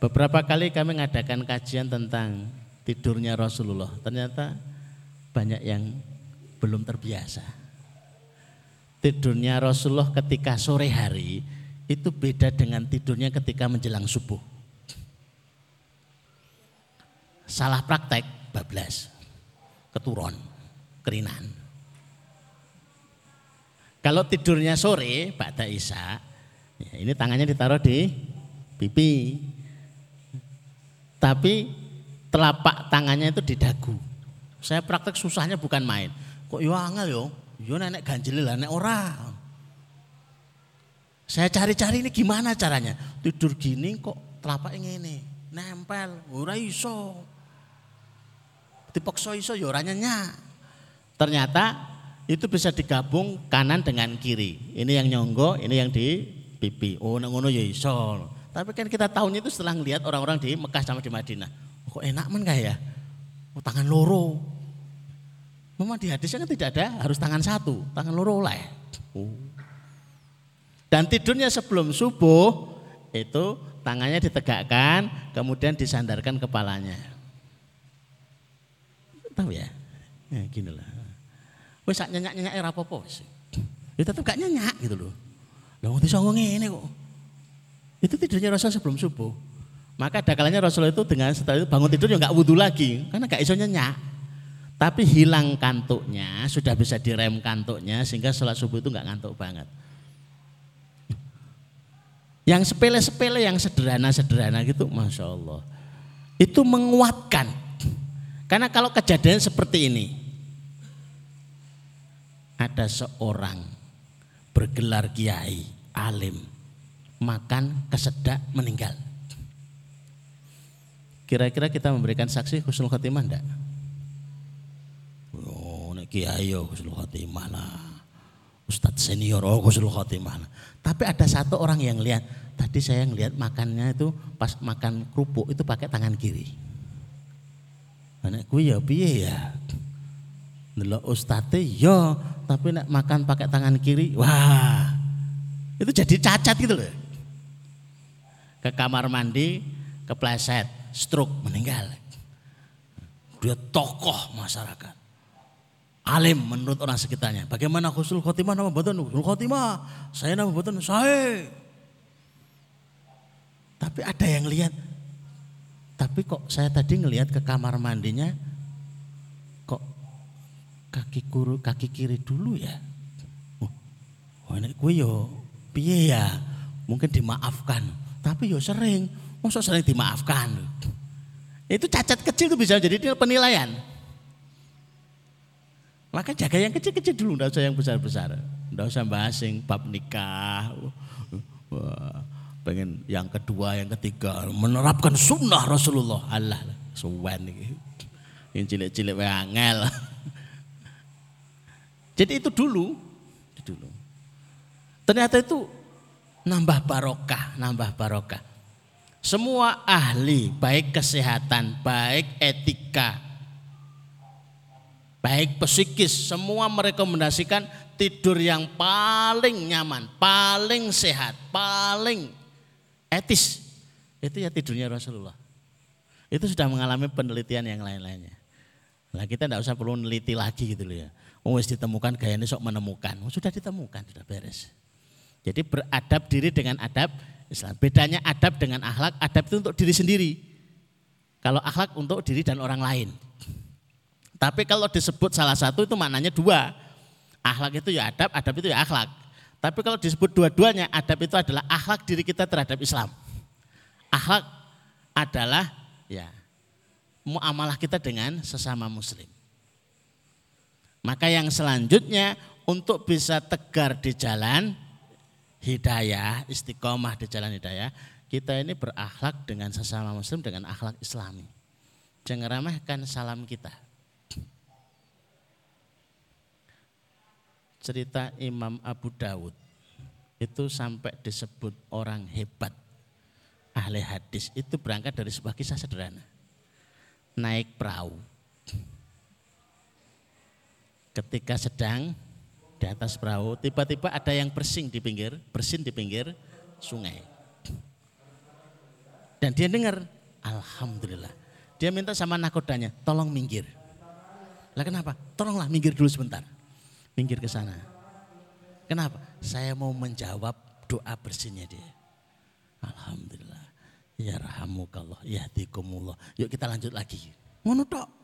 Beberapa kali kami mengadakan kajian tentang tidurnya Rasulullah. Ternyata banyak yang belum terbiasa. Tidurnya Rasulullah ketika sore hari itu beda dengan tidurnya ketika menjelang subuh. Salah praktek, bablas, keturun, kerinan. Kalau tidurnya sore, Ba'da Isya, ya ini tangannya ditaruh di pipi. Tapi telapak tangannya itu di dagu. Saya praktek susahnya bukan main. Kok yo angel yo? Yo nenek ganjil lah nek ora. Saya cari-cari ini gimana caranya? Tidur gini kok telapak ini nempel, ora iso dipaksa iso ya ora nyenyak. Ternyata itu bisa digabung kanan dengan kiri. Ini yang nyonggo, ini yang di pipi. Oh, ngono ya iso. Tapi kan kita tahunya itu setelah ngelihat orang-orang di Mekah sama di Madinah. Oh, kok enak men kayak ya? Oh, tangan loro. Memang di hadisnya kan tidak ada harus tangan satu, tangan loro lah. Oh. Dan tidurnya sebelum subuh itu tangannya ditegakkan, kemudian disandarkan kepalanya. Tahu ya? Ya gini lah. Wes nyenyak-nyenyak era apa-apa wis. Ya tetep gak nyenyak gitu loh. Lah wong iso ngene kok. Itu tidurnya Rasul sebelum subuh. Maka ada kalanya Rasul itu dengan setelah itu bangun tidur ya nggak wudhu lagi karena gak iso nyenyak. Tapi hilang kantuknya, sudah bisa direm kantuknya sehingga sholat subuh itu nggak ngantuk banget. Yang sepele-sepele, yang sederhana-sederhana gitu, Masya Allah. Itu menguatkan karena kalau kejadian seperti ini, ada seorang bergelar kiai, alim, makan kesedak meninggal. Kira-kira kita memberikan saksi husnul khotimah enggak? Oh, nek kiai yo husnul khotimah lah. Ustadz senior oh husnul khotimah lah. Tapi ada satu orang yang lihat, tadi saya ngelihat makannya itu pas makan kerupuk itu pakai tangan kiri. Anak kuwi ya piye ya? Delok ustate ya, tapi nek makan pakai tangan kiri, wah. Itu jadi cacat gitu loh. Ke kamar mandi, kepleset, stroke, meninggal. Dia tokoh masyarakat. Alim menurut orang sekitarnya. Bagaimana khusul khotimah nama betul khusul khotimah? Saya nama betul saya. Tapi ada yang lihat tapi kok saya tadi ngelihat ke kamar mandinya kok kaki kuru kaki kiri dulu ya. Oh, oh ini gue yo piye ya? Mungkin dimaafkan. Tapi yo sering, masa sering dimaafkan. Itu cacat kecil itu bisa jadi penilaian. Maka jaga yang kecil-kecil dulu, enggak usah yang besar-besar. Enggak usah bahas yang bab nikah. Pengen yang kedua, yang ketiga menerapkan sunnah Rasulullah. Allah, suwen ini. Yang cilik-cilik angel. Jadi itu dulu, itu dulu. Ternyata itu nambah barokah, nambah barokah. Semua ahli, baik kesehatan, baik etika, baik psikis, semua merekomendasikan tidur yang paling nyaman, paling sehat, paling etis. Itu ya tidurnya Rasulullah. Itu sudah mengalami penelitian yang lain-lainnya. Nah kita tidak usah perlu meneliti lagi gitu loh ya. Wis ditemukan gayanya sok menemukan. Sudah ditemukan, sudah beres. Jadi beradab diri dengan adab Islam. Bedanya adab dengan akhlak, adab itu untuk diri sendiri. Kalau akhlak untuk diri dan orang lain. Tapi kalau disebut salah satu itu maknanya dua. Akhlak itu ya adab, adab itu ya akhlak. Tapi kalau disebut dua-duanya, adab itu adalah akhlak diri kita terhadap Islam. Akhlak adalah ya muamalah kita dengan sesama muslim. Maka yang selanjutnya untuk bisa tegar di jalan hidayah, istiqomah di jalan hidayah, kita ini berakhlak dengan sesama muslim dengan akhlak islami. Jangan remehkan salam kita. cerita Imam Abu Dawud. itu sampai disebut orang hebat ahli hadis itu berangkat dari sebuah kisah sederhana naik perahu ketika sedang di atas perahu tiba-tiba ada yang bersin di pinggir bersin di pinggir sungai. Dan dia dengar alhamdulillah. Dia minta sama nakodanya tolong minggir. Lah kenapa? Tolonglah minggir dulu sebentar. Minggir ke sana. Kenapa? Saya mau menjawab doa bersihnya dia. Alhamdulillah. Ya rahmukallah, yahdikumullah. Yuk kita lanjut lagi. Ngono tok.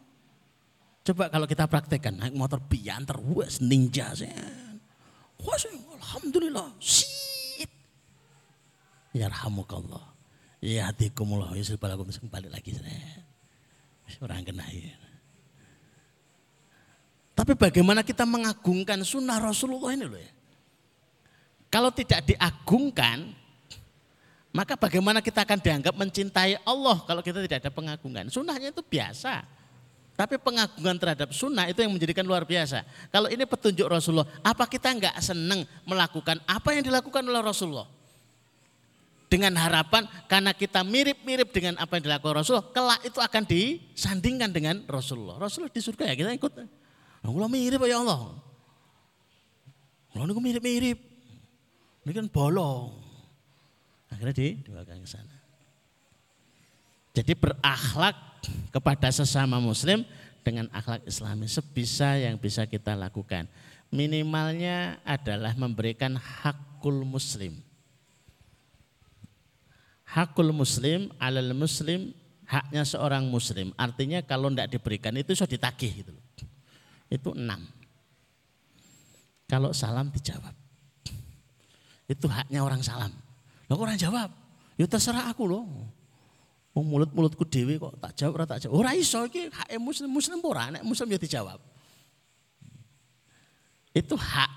Coba kalau kita praktekkan naik motor biantar, wes ninja saya. Wes alhamdulillah, sit. Ya rahmukallah. Ya sudah aku balik lagi. Orang kena ya. Tapi bagaimana kita mengagungkan sunnah Rasulullah ini loh ya. Kalau tidak diagungkan, maka bagaimana kita akan dianggap mencintai Allah kalau kita tidak ada pengagungan? Sunnahnya itu biasa. Tapi pengagungan terhadap sunnah itu yang menjadikan luar biasa. Kalau ini petunjuk Rasulullah, apa kita enggak senang melakukan apa yang dilakukan oleh Rasulullah? Dengan harapan karena kita mirip-mirip dengan apa yang dilakukan Rasulullah, kelak itu akan disandingkan dengan Rasulullah. Rasulullah di surga ya kita ikut. Allah mirip ya Allah. Allah mirip-mirip. Ini kan bolong. Akhirnya dibawakan ke sana. Jadi berakhlak kepada sesama muslim dengan akhlak islami sebisa yang bisa kita lakukan. Minimalnya adalah memberikan hakul muslim. Hakul muslim alal muslim haknya seorang muslim. Artinya kalau tidak diberikan itu sudah ditagih gitu Itu enam. Kalau salam dijawab. Itu haknya orang salam. Lah orang jawab? Ya terserah aku loh. Mau mulut-mulutku dewi kok tak jawab ora tak jawab. Ora iso iki hak muslim muslim ora nek muslim ya dijawab. Itu hak.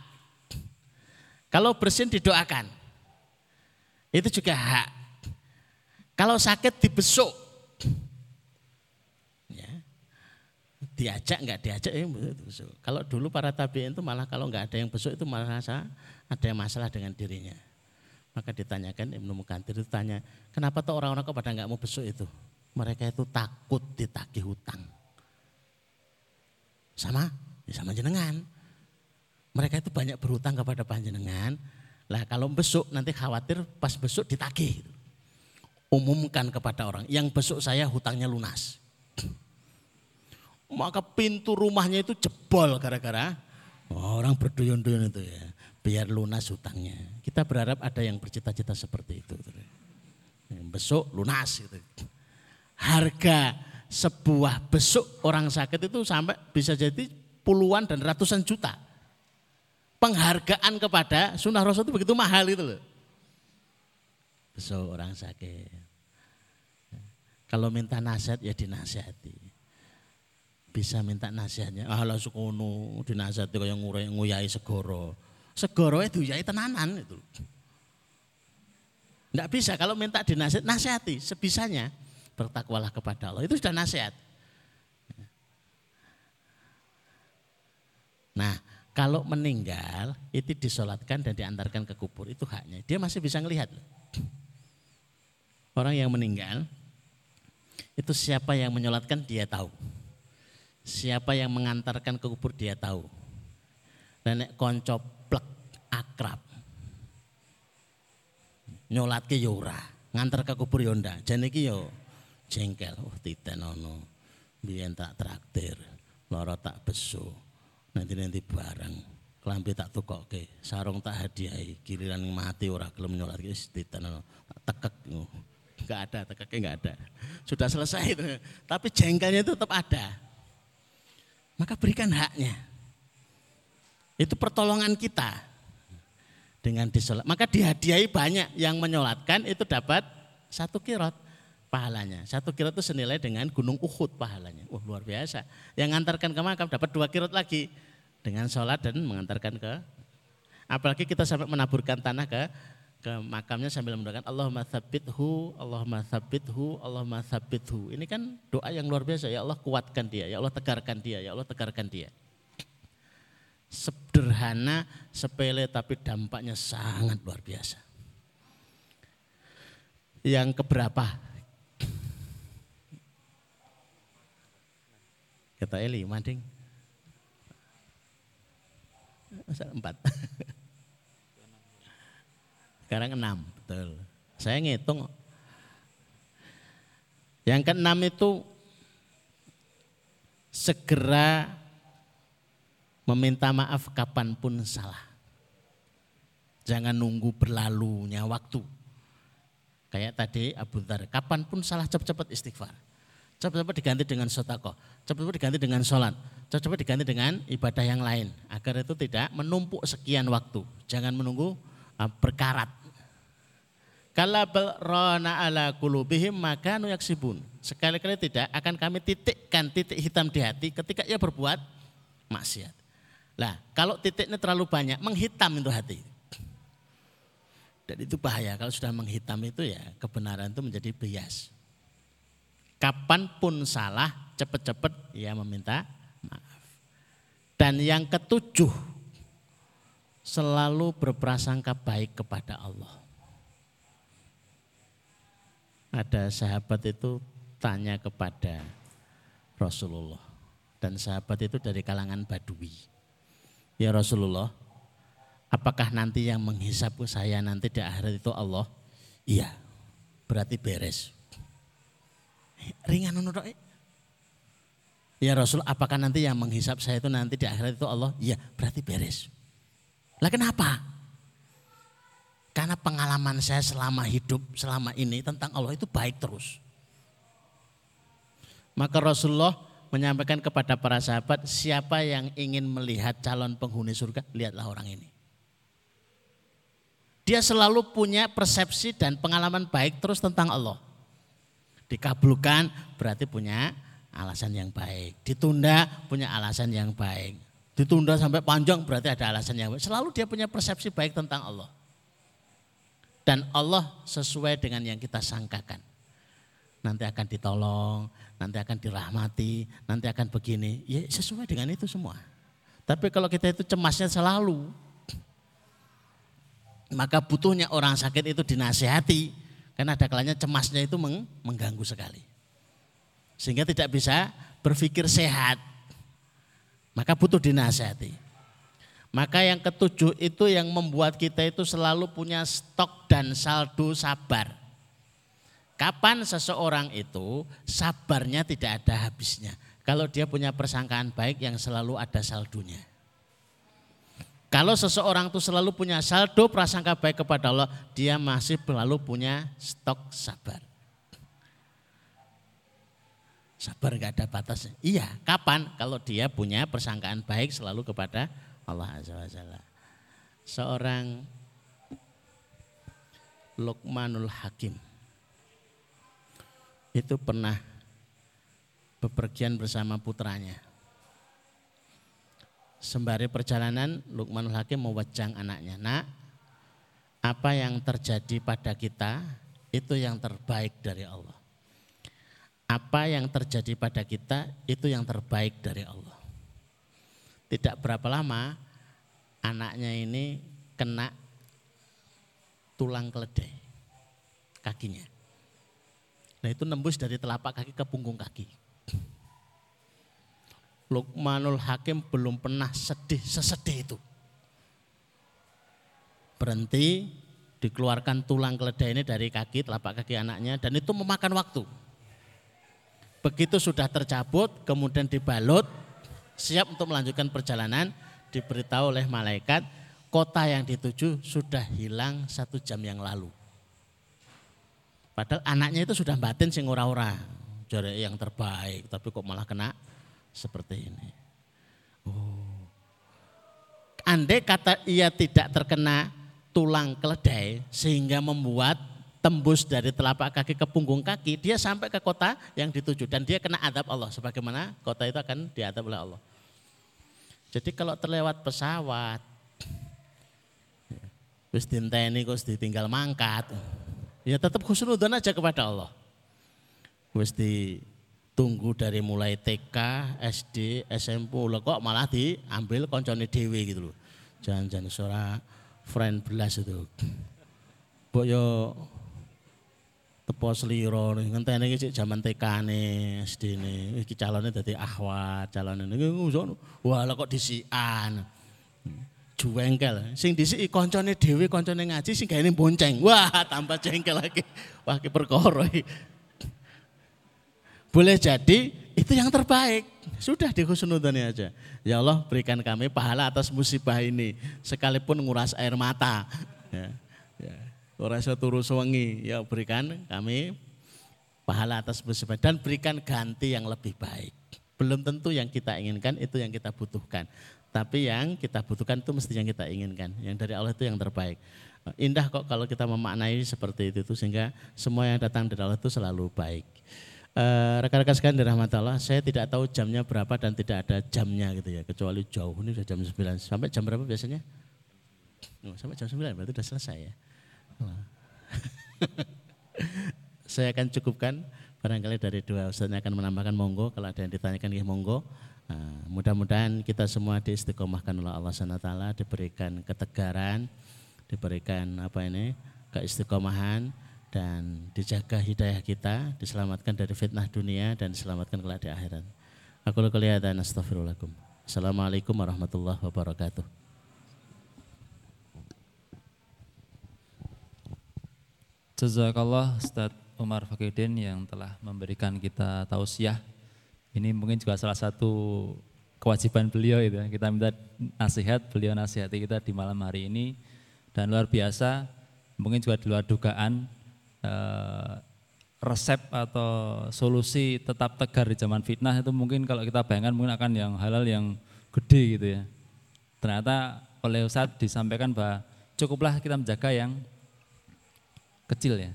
Kalau bersin didoakan. Itu juga hak. Kalau sakit dibesuk. Ya. Diajak enggak diajak ya. Kalau dulu para tabiin itu malah kalau enggak ada yang besuk itu malah rasa ada yang masalah dengan dirinya. Maka ditanyakan Ibnu Mukantir itu tanya, kenapa tuh orang-orang kok pada nggak mau besuk itu? Mereka itu takut ditagih hutang. Sama, ya sama jenengan. Mereka itu banyak berhutang kepada panjenengan. Lah kalau besuk nanti khawatir pas besuk ditagih. Umumkan kepada orang, yang besuk saya hutangnya lunas. Maka pintu rumahnya itu jebol gara-gara orang berduyun-duyun itu ya biar lunas hutangnya. Kita berharap ada yang bercita-cita seperti itu. Besok lunas gitu. Harga sebuah besok orang sakit itu sampai bisa jadi puluhan dan ratusan juta. Penghargaan kepada sunnah rasul itu begitu mahal itu loh. Besok orang sakit. Kalau minta nasihat ya dinasihati. Bisa minta nasihatnya. Ah lah sukono dinasihati kayak nguyai segoro segoro itu ya tenanan itu. Tidak bisa kalau minta dinasihat, nasihati sebisanya. Bertakwalah kepada Allah, itu sudah nasihat. Nah, kalau meninggal itu disolatkan dan diantarkan ke kubur itu haknya. Dia masih bisa melihat. Orang yang meninggal itu siapa yang menyolatkan dia tahu. Siapa yang mengantarkan ke kubur dia tahu. Nenek koncop akrab. Nyolatke yo ora, nganter ke kubur yo ndak. Jan iki yo jengkel. Oh titen ono. Biyen tak traktir, lara tak beso. Nanti-nanti bareng. Klambi tak tukokke, sarung tak hadiahi, giliran mati ora gelem nyolat wis titen ono. Tekek. Enggak ada, tekeknya enggak ada. Sudah selesai itu. Tapi jengkelnya itu tetap ada. Maka berikan haknya. Itu pertolongan kita dengan disolat. Maka dihadiahi banyak yang menyolatkan itu dapat satu kirot pahalanya. Satu kirot itu senilai dengan gunung Uhud pahalanya. Wah luar biasa. Yang mengantarkan ke makam dapat dua kirot lagi dengan sholat dan mengantarkan ke apalagi kita sampai menaburkan tanah ke ke makamnya sambil mendoakan Allahumma tsabbithu, Allahumma tsabbithu, Allahumma tsabbithu. Ini kan doa yang luar biasa. Ya Allah kuatkan dia, ya Allah tegarkan dia, ya Allah tegarkan dia. Sederhana, sepele tapi dampaknya sangat luar biasa. Yang keberapa? Kata Eli, manding. Empat. Sekarang enam, betul. Saya ngitung. Yang keenam itu segera meminta maaf kapan pun salah. Jangan nunggu berlalunya waktu. Kayak tadi Abu Dhar, kapan pun salah cepat-cepat istighfar. Cepat-cepat diganti dengan sotako, cepat-cepat diganti dengan sholat, cepat-cepat diganti dengan ibadah yang lain. Agar itu tidak menumpuk sekian waktu. Jangan menunggu uh, berkarat. Kalau rona ala kulubihim maka nuyaksibun. Sekali-kali tidak akan kami titikkan titik hitam di hati ketika ia berbuat maksiat. Lah, kalau titiknya terlalu banyak, menghitam itu hati. Dan itu bahaya, kalau sudah menghitam itu ya kebenaran itu menjadi bias. Kapan pun salah, cepat-cepat ya meminta maaf. Dan yang ketujuh, selalu berprasangka baik kepada Allah. Ada sahabat itu tanya kepada Rasulullah. Dan sahabat itu dari kalangan Badui. Ya Rasulullah, apakah nanti yang menghisap saya nanti di akhirat itu Allah? Iya, berarti beres. Ringan menurut Ya Rasul, apakah nanti yang menghisap saya itu nanti di akhirat itu Allah? Iya, berarti beres. Lah kenapa? Karena pengalaman saya selama hidup, selama ini tentang Allah itu baik terus. Maka Rasulullah menyampaikan kepada para sahabat, siapa yang ingin melihat calon penghuni surga, lihatlah orang ini. Dia selalu punya persepsi dan pengalaman baik terus tentang Allah. Dikabulkan berarti punya alasan yang baik. Ditunda punya alasan yang baik. Ditunda sampai panjang berarti ada alasan yang baik. Selalu dia punya persepsi baik tentang Allah. Dan Allah sesuai dengan yang kita sangkakan nanti akan ditolong, nanti akan dirahmati, nanti akan begini. Ya sesuai dengan itu semua. Tapi kalau kita itu cemasnya selalu, maka butuhnya orang sakit itu dinasehati. Karena ada kalanya cemasnya itu mengganggu sekali. Sehingga tidak bisa berpikir sehat. Maka butuh dinasehati. Maka yang ketujuh itu yang membuat kita itu selalu punya stok dan saldo sabar. Kapan seseorang itu sabarnya tidak ada habisnya. Kalau dia punya persangkaan baik yang selalu ada saldonya. Kalau seseorang itu selalu punya saldo prasangka baik kepada Allah, dia masih selalu punya stok sabar. Sabar nggak ada batasnya. Iya, kapan? Kalau dia punya persangkaan baik selalu kepada Allah Azza wa Jalla. Seorang Luqmanul Hakim itu pernah bepergian bersama putranya. Sembari perjalanan, Lukmanul Hakim mewajang anaknya. Nak, apa yang terjadi pada kita itu yang terbaik dari Allah. Apa yang terjadi pada kita itu yang terbaik dari Allah. Tidak berapa lama anaknya ini kena tulang keledai kakinya. Nah itu nembus dari telapak kaki ke punggung kaki. Lukmanul Hakim belum pernah sedih sesedih itu. Berhenti, dikeluarkan tulang keledai ini dari kaki, telapak kaki anaknya dan itu memakan waktu. Begitu sudah tercabut, kemudian dibalut, siap untuk melanjutkan perjalanan, diberitahu oleh malaikat, kota yang dituju sudah hilang satu jam yang lalu. Padahal anaknya itu sudah batin sing ora-ora. Jari yang terbaik, tapi kok malah kena seperti ini. Oh. Andai kata ia tidak terkena tulang keledai sehingga membuat tembus dari telapak kaki ke punggung kaki, dia sampai ke kota yang dituju dan dia kena adab Allah sebagaimana kota itu akan diadab oleh Allah. Jadi kalau terlewat pesawat, wis dinteni kok ditinggal mangkat, ya tetap khusnudan aja kepada Allah. Wis tunggu dari mulai TK, SD, SMP, lo kok malah diambil koncone dewi gitu loh. Jangan-jangan suara friend belas itu. Mbok yo tepo sliro ngenteni iki jaman TK-ne, SD-ne, iki calone dadi ahwat, calone niku wah kok disian. Juwengkel, sing disiki koncone dhewe, koncone ngaji sing gaene bonceng. Wah, tambah jengkel lagi. Wah, ki perkara boleh jadi itu yang terbaik. Sudah di khusnudani aja. Ya Allah berikan kami pahala atas musibah ini. Sekalipun nguras air mata. Ya, ya. Turu sewengi. Ya berikan kami pahala atas musibah. Dan berikan ganti yang lebih baik. Belum tentu yang kita inginkan itu yang kita butuhkan. Tapi yang kita butuhkan itu mesti yang kita inginkan. Yang dari Allah itu yang terbaik. Indah kok kalau kita memaknai seperti itu sehingga semua yang datang dari Allah itu selalu baik. Eh, rekan-rekan sekalian dirahmati Allah, saya tidak tahu jamnya berapa dan tidak ada jamnya gitu ya, kecuali jauh ini sudah jam 9. Sampai jam berapa biasanya? Oh, sampai jam 9 berarti sudah selesai ya. saya akan cukupkan barangkali dari dua ustaznya akan menambahkan monggo kalau ada yang ditanyakan ya monggo. Nah, mudah-mudahan kita semua diistiqomahkan oleh Allah SWT, diberikan ketegaran, diberikan apa ini keistiqomahan, dan dijaga hidayah kita, diselamatkan dari fitnah dunia dan diselamatkan kelak di akhirat. Aku kelihatan astagfirullahaladzim. Assalamualaikum warahmatullahi wabarakatuh. Jazakallah Ustaz Umar Fakidin yang telah memberikan kita tausiah. Ini mungkin juga salah satu kewajiban beliau itu. Kita minta nasihat, beliau nasihati kita di malam hari ini. Dan luar biasa, mungkin juga di luar dugaan, Eh, resep atau solusi tetap tegar di zaman fitnah itu mungkin kalau kita bayangkan mungkin akan yang halal yang gede gitu ya. Ternyata oleh Ustadz disampaikan bahwa cukuplah kita menjaga yang kecil ya.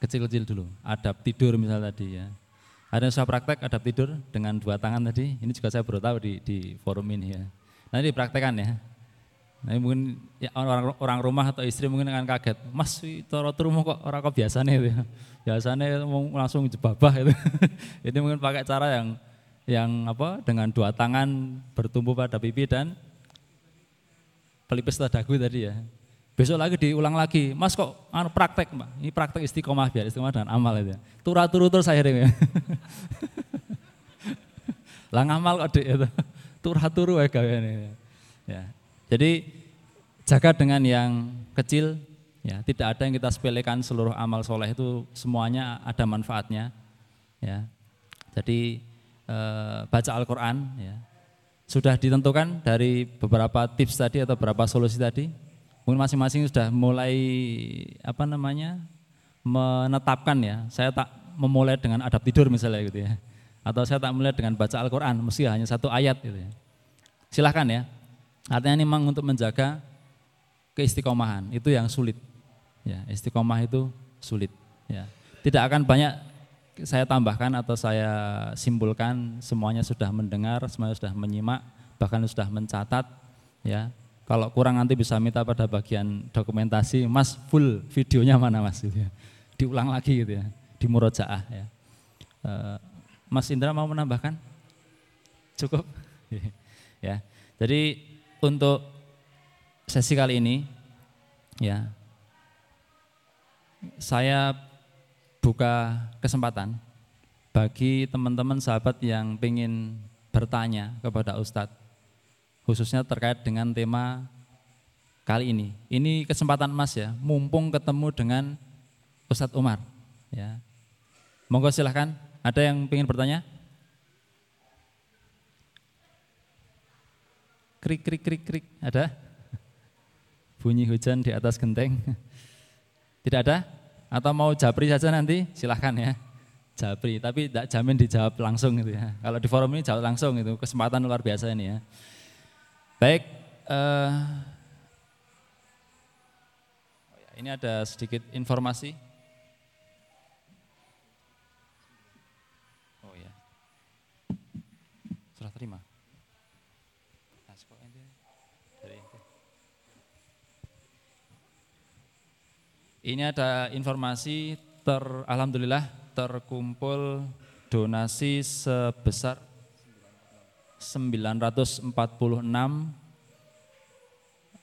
Kecil-kecil dulu, adab tidur misalnya tadi ya. Ada yang saya praktek adab tidur dengan dua tangan tadi, ini juga saya baru tahu di, di forum ini ya. Nanti dipraktekan ya. Nah, mungkin ya, orang, orang rumah atau istri mungkin akan kaget, Mas toro rumah kok orang kok biasanya itu, ya. biasanya langsung jebabah itu. <laughs> Ini mungkin pakai cara yang yang apa dengan dua tangan bertumbuh pada pipi dan pelipis dagu tadi ya. Besok lagi diulang lagi, Mas kok anu praktek mbak, ini praktek istiqomah biar istiqomah dan amal itu. Ya. Turah turu terus akhirnya. <laughs> Lah ngamal kok dek itu. Turah turu ya ini. Ya, jadi jaga dengan yang kecil, ya tidak ada yang kita sepelekan seluruh amal soleh itu semuanya ada manfaatnya. Ya, jadi e, baca Al-Quran, ya sudah ditentukan dari beberapa tips tadi atau beberapa solusi tadi. Mungkin masing-masing sudah mulai apa namanya menetapkan ya. Saya tak memulai dengan adab tidur misalnya gitu ya. Atau saya tak mulai dengan baca Al-Quran, mesti hanya satu ayat gitu ya. Silahkan ya, Artinya ini memang untuk menjaga keistiqomahan itu yang sulit. Ya, istiqomah itu sulit. Ya. Tidak akan banyak saya tambahkan atau saya simpulkan semuanya sudah mendengar, semuanya sudah menyimak, bahkan sudah mencatat. Ya, kalau kurang nanti bisa minta pada bagian dokumentasi, Mas full videonya mana Mas? Gitu ya. Diulang lagi gitu ya, di murojaah ya. Eh, Mas Indra mau menambahkan? Cukup? <laughs> ya. Jadi untuk sesi kali ini ya saya buka kesempatan bagi teman-teman sahabat yang ingin bertanya kepada Ustadz khususnya terkait dengan tema kali ini. Ini kesempatan Mas ya, mumpung ketemu dengan Ustadz Umar ya. Monggo silahkan, ada yang ingin bertanya? Krik krik krik krik. Ada? Bunyi hujan di atas genteng. Tidak ada? Atau mau japri saja nanti? Silahkan ya. Japri, tapi tidak jamin dijawab langsung gitu ya. Kalau di forum ini jawab langsung itu kesempatan luar biasa ini ya. Baik, uh, ini ada sedikit informasi. Oh ya, serah terima. Ini ada informasi ter alhamdulillah terkumpul donasi sebesar 946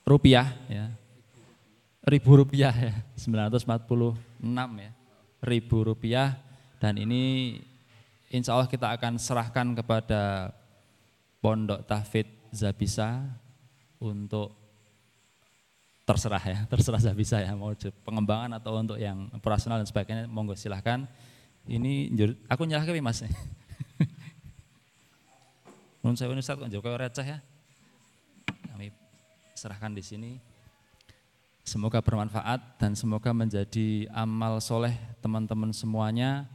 rupiah ya. Ribu rupiah ya, 946 ya. Ribu rupiah dan ini insya Allah kita akan serahkan kepada Pondok Tahfid Zabisa untuk terserah ya, terserah Zabisa ya mau pengembangan atau untuk yang operasional dan sebagainya monggo silahkan. Ini aku nyerah Mas. Nun saya Ustaz kok receh ya. Kami serahkan di sini. Semoga bermanfaat dan semoga menjadi amal soleh teman-teman semuanya.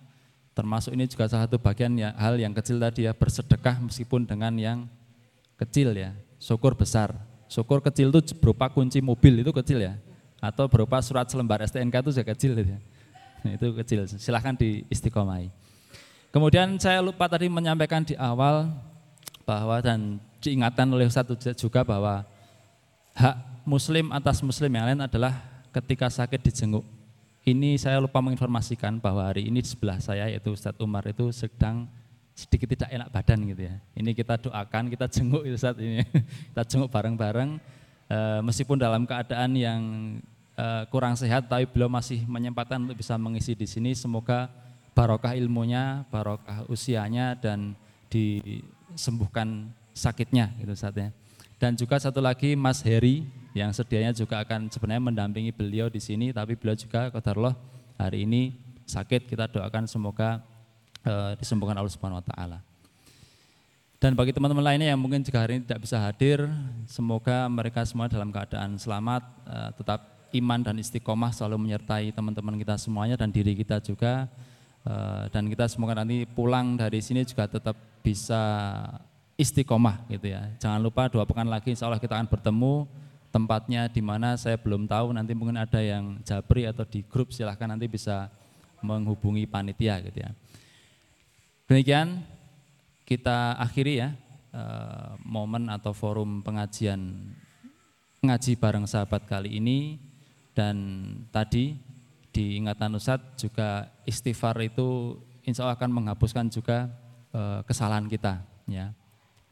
Termasuk ini juga salah satu bagian ya, hal yang kecil tadi ya bersedekah meskipun dengan yang kecil ya. Syukur besar. Syukur kecil itu berupa kunci mobil itu kecil ya. Atau berupa surat selembar STNK itu juga kecil ya. Nah, itu kecil. Silahkan di istiqomai. Kemudian saya lupa tadi menyampaikan di awal bahwa dan diingatkan oleh satu juga bahwa hak muslim atas muslim yang lain adalah ketika sakit dijenguk. Ini saya lupa menginformasikan bahwa hari ini di sebelah saya yaitu Ustadz Umar itu sedang sedikit tidak enak badan gitu ya. Ini kita doakan, kita jenguk itu saat ini. <laughs> kita jenguk bareng-bareng e, meskipun dalam keadaan yang e, kurang sehat tapi beliau masih menyempatkan untuk bisa mengisi di sini. Semoga barokah ilmunya, barokah usianya dan di sembuhkan sakitnya gitu saatnya. Dan juga satu lagi Mas Heri yang sedianya juga akan sebenarnya mendampingi beliau di sini, tapi beliau juga Allah hari ini sakit. Kita doakan semoga e, disembuhkan Allah Subhanahu Wa Taala. Dan bagi teman-teman lainnya yang mungkin juga hari ini tidak bisa hadir, semoga mereka semua dalam keadaan selamat, e, tetap iman dan istiqomah selalu menyertai teman-teman kita semuanya dan diri kita juga. Eh, dan kita semoga nanti pulang dari sini juga tetap bisa istiqomah gitu ya. Jangan lupa dua pekan lagi insya Allah kita akan bertemu tempatnya di mana saya belum tahu nanti mungkin ada yang japri atau di grup silahkan nanti bisa menghubungi panitia gitu ya. Demikian kita akhiri ya eh, momen atau forum pengajian ngaji bareng sahabat kali ini dan tadi di ingatan Ustadz juga istighfar itu insya Allah akan menghapuskan juga e, kesalahan kita ya.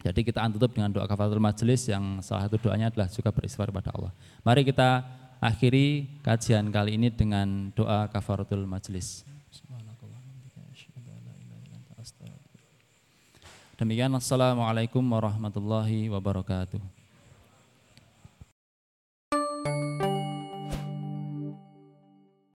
Jadi kita tutup dengan doa kafaratul majelis yang salah satu doanya adalah juga beristighfar kepada Allah. Mari kita akhiri kajian kali ini dengan doa kafaratul majelis. Demikian Assalamualaikum warahmatullahi wabarakatuh.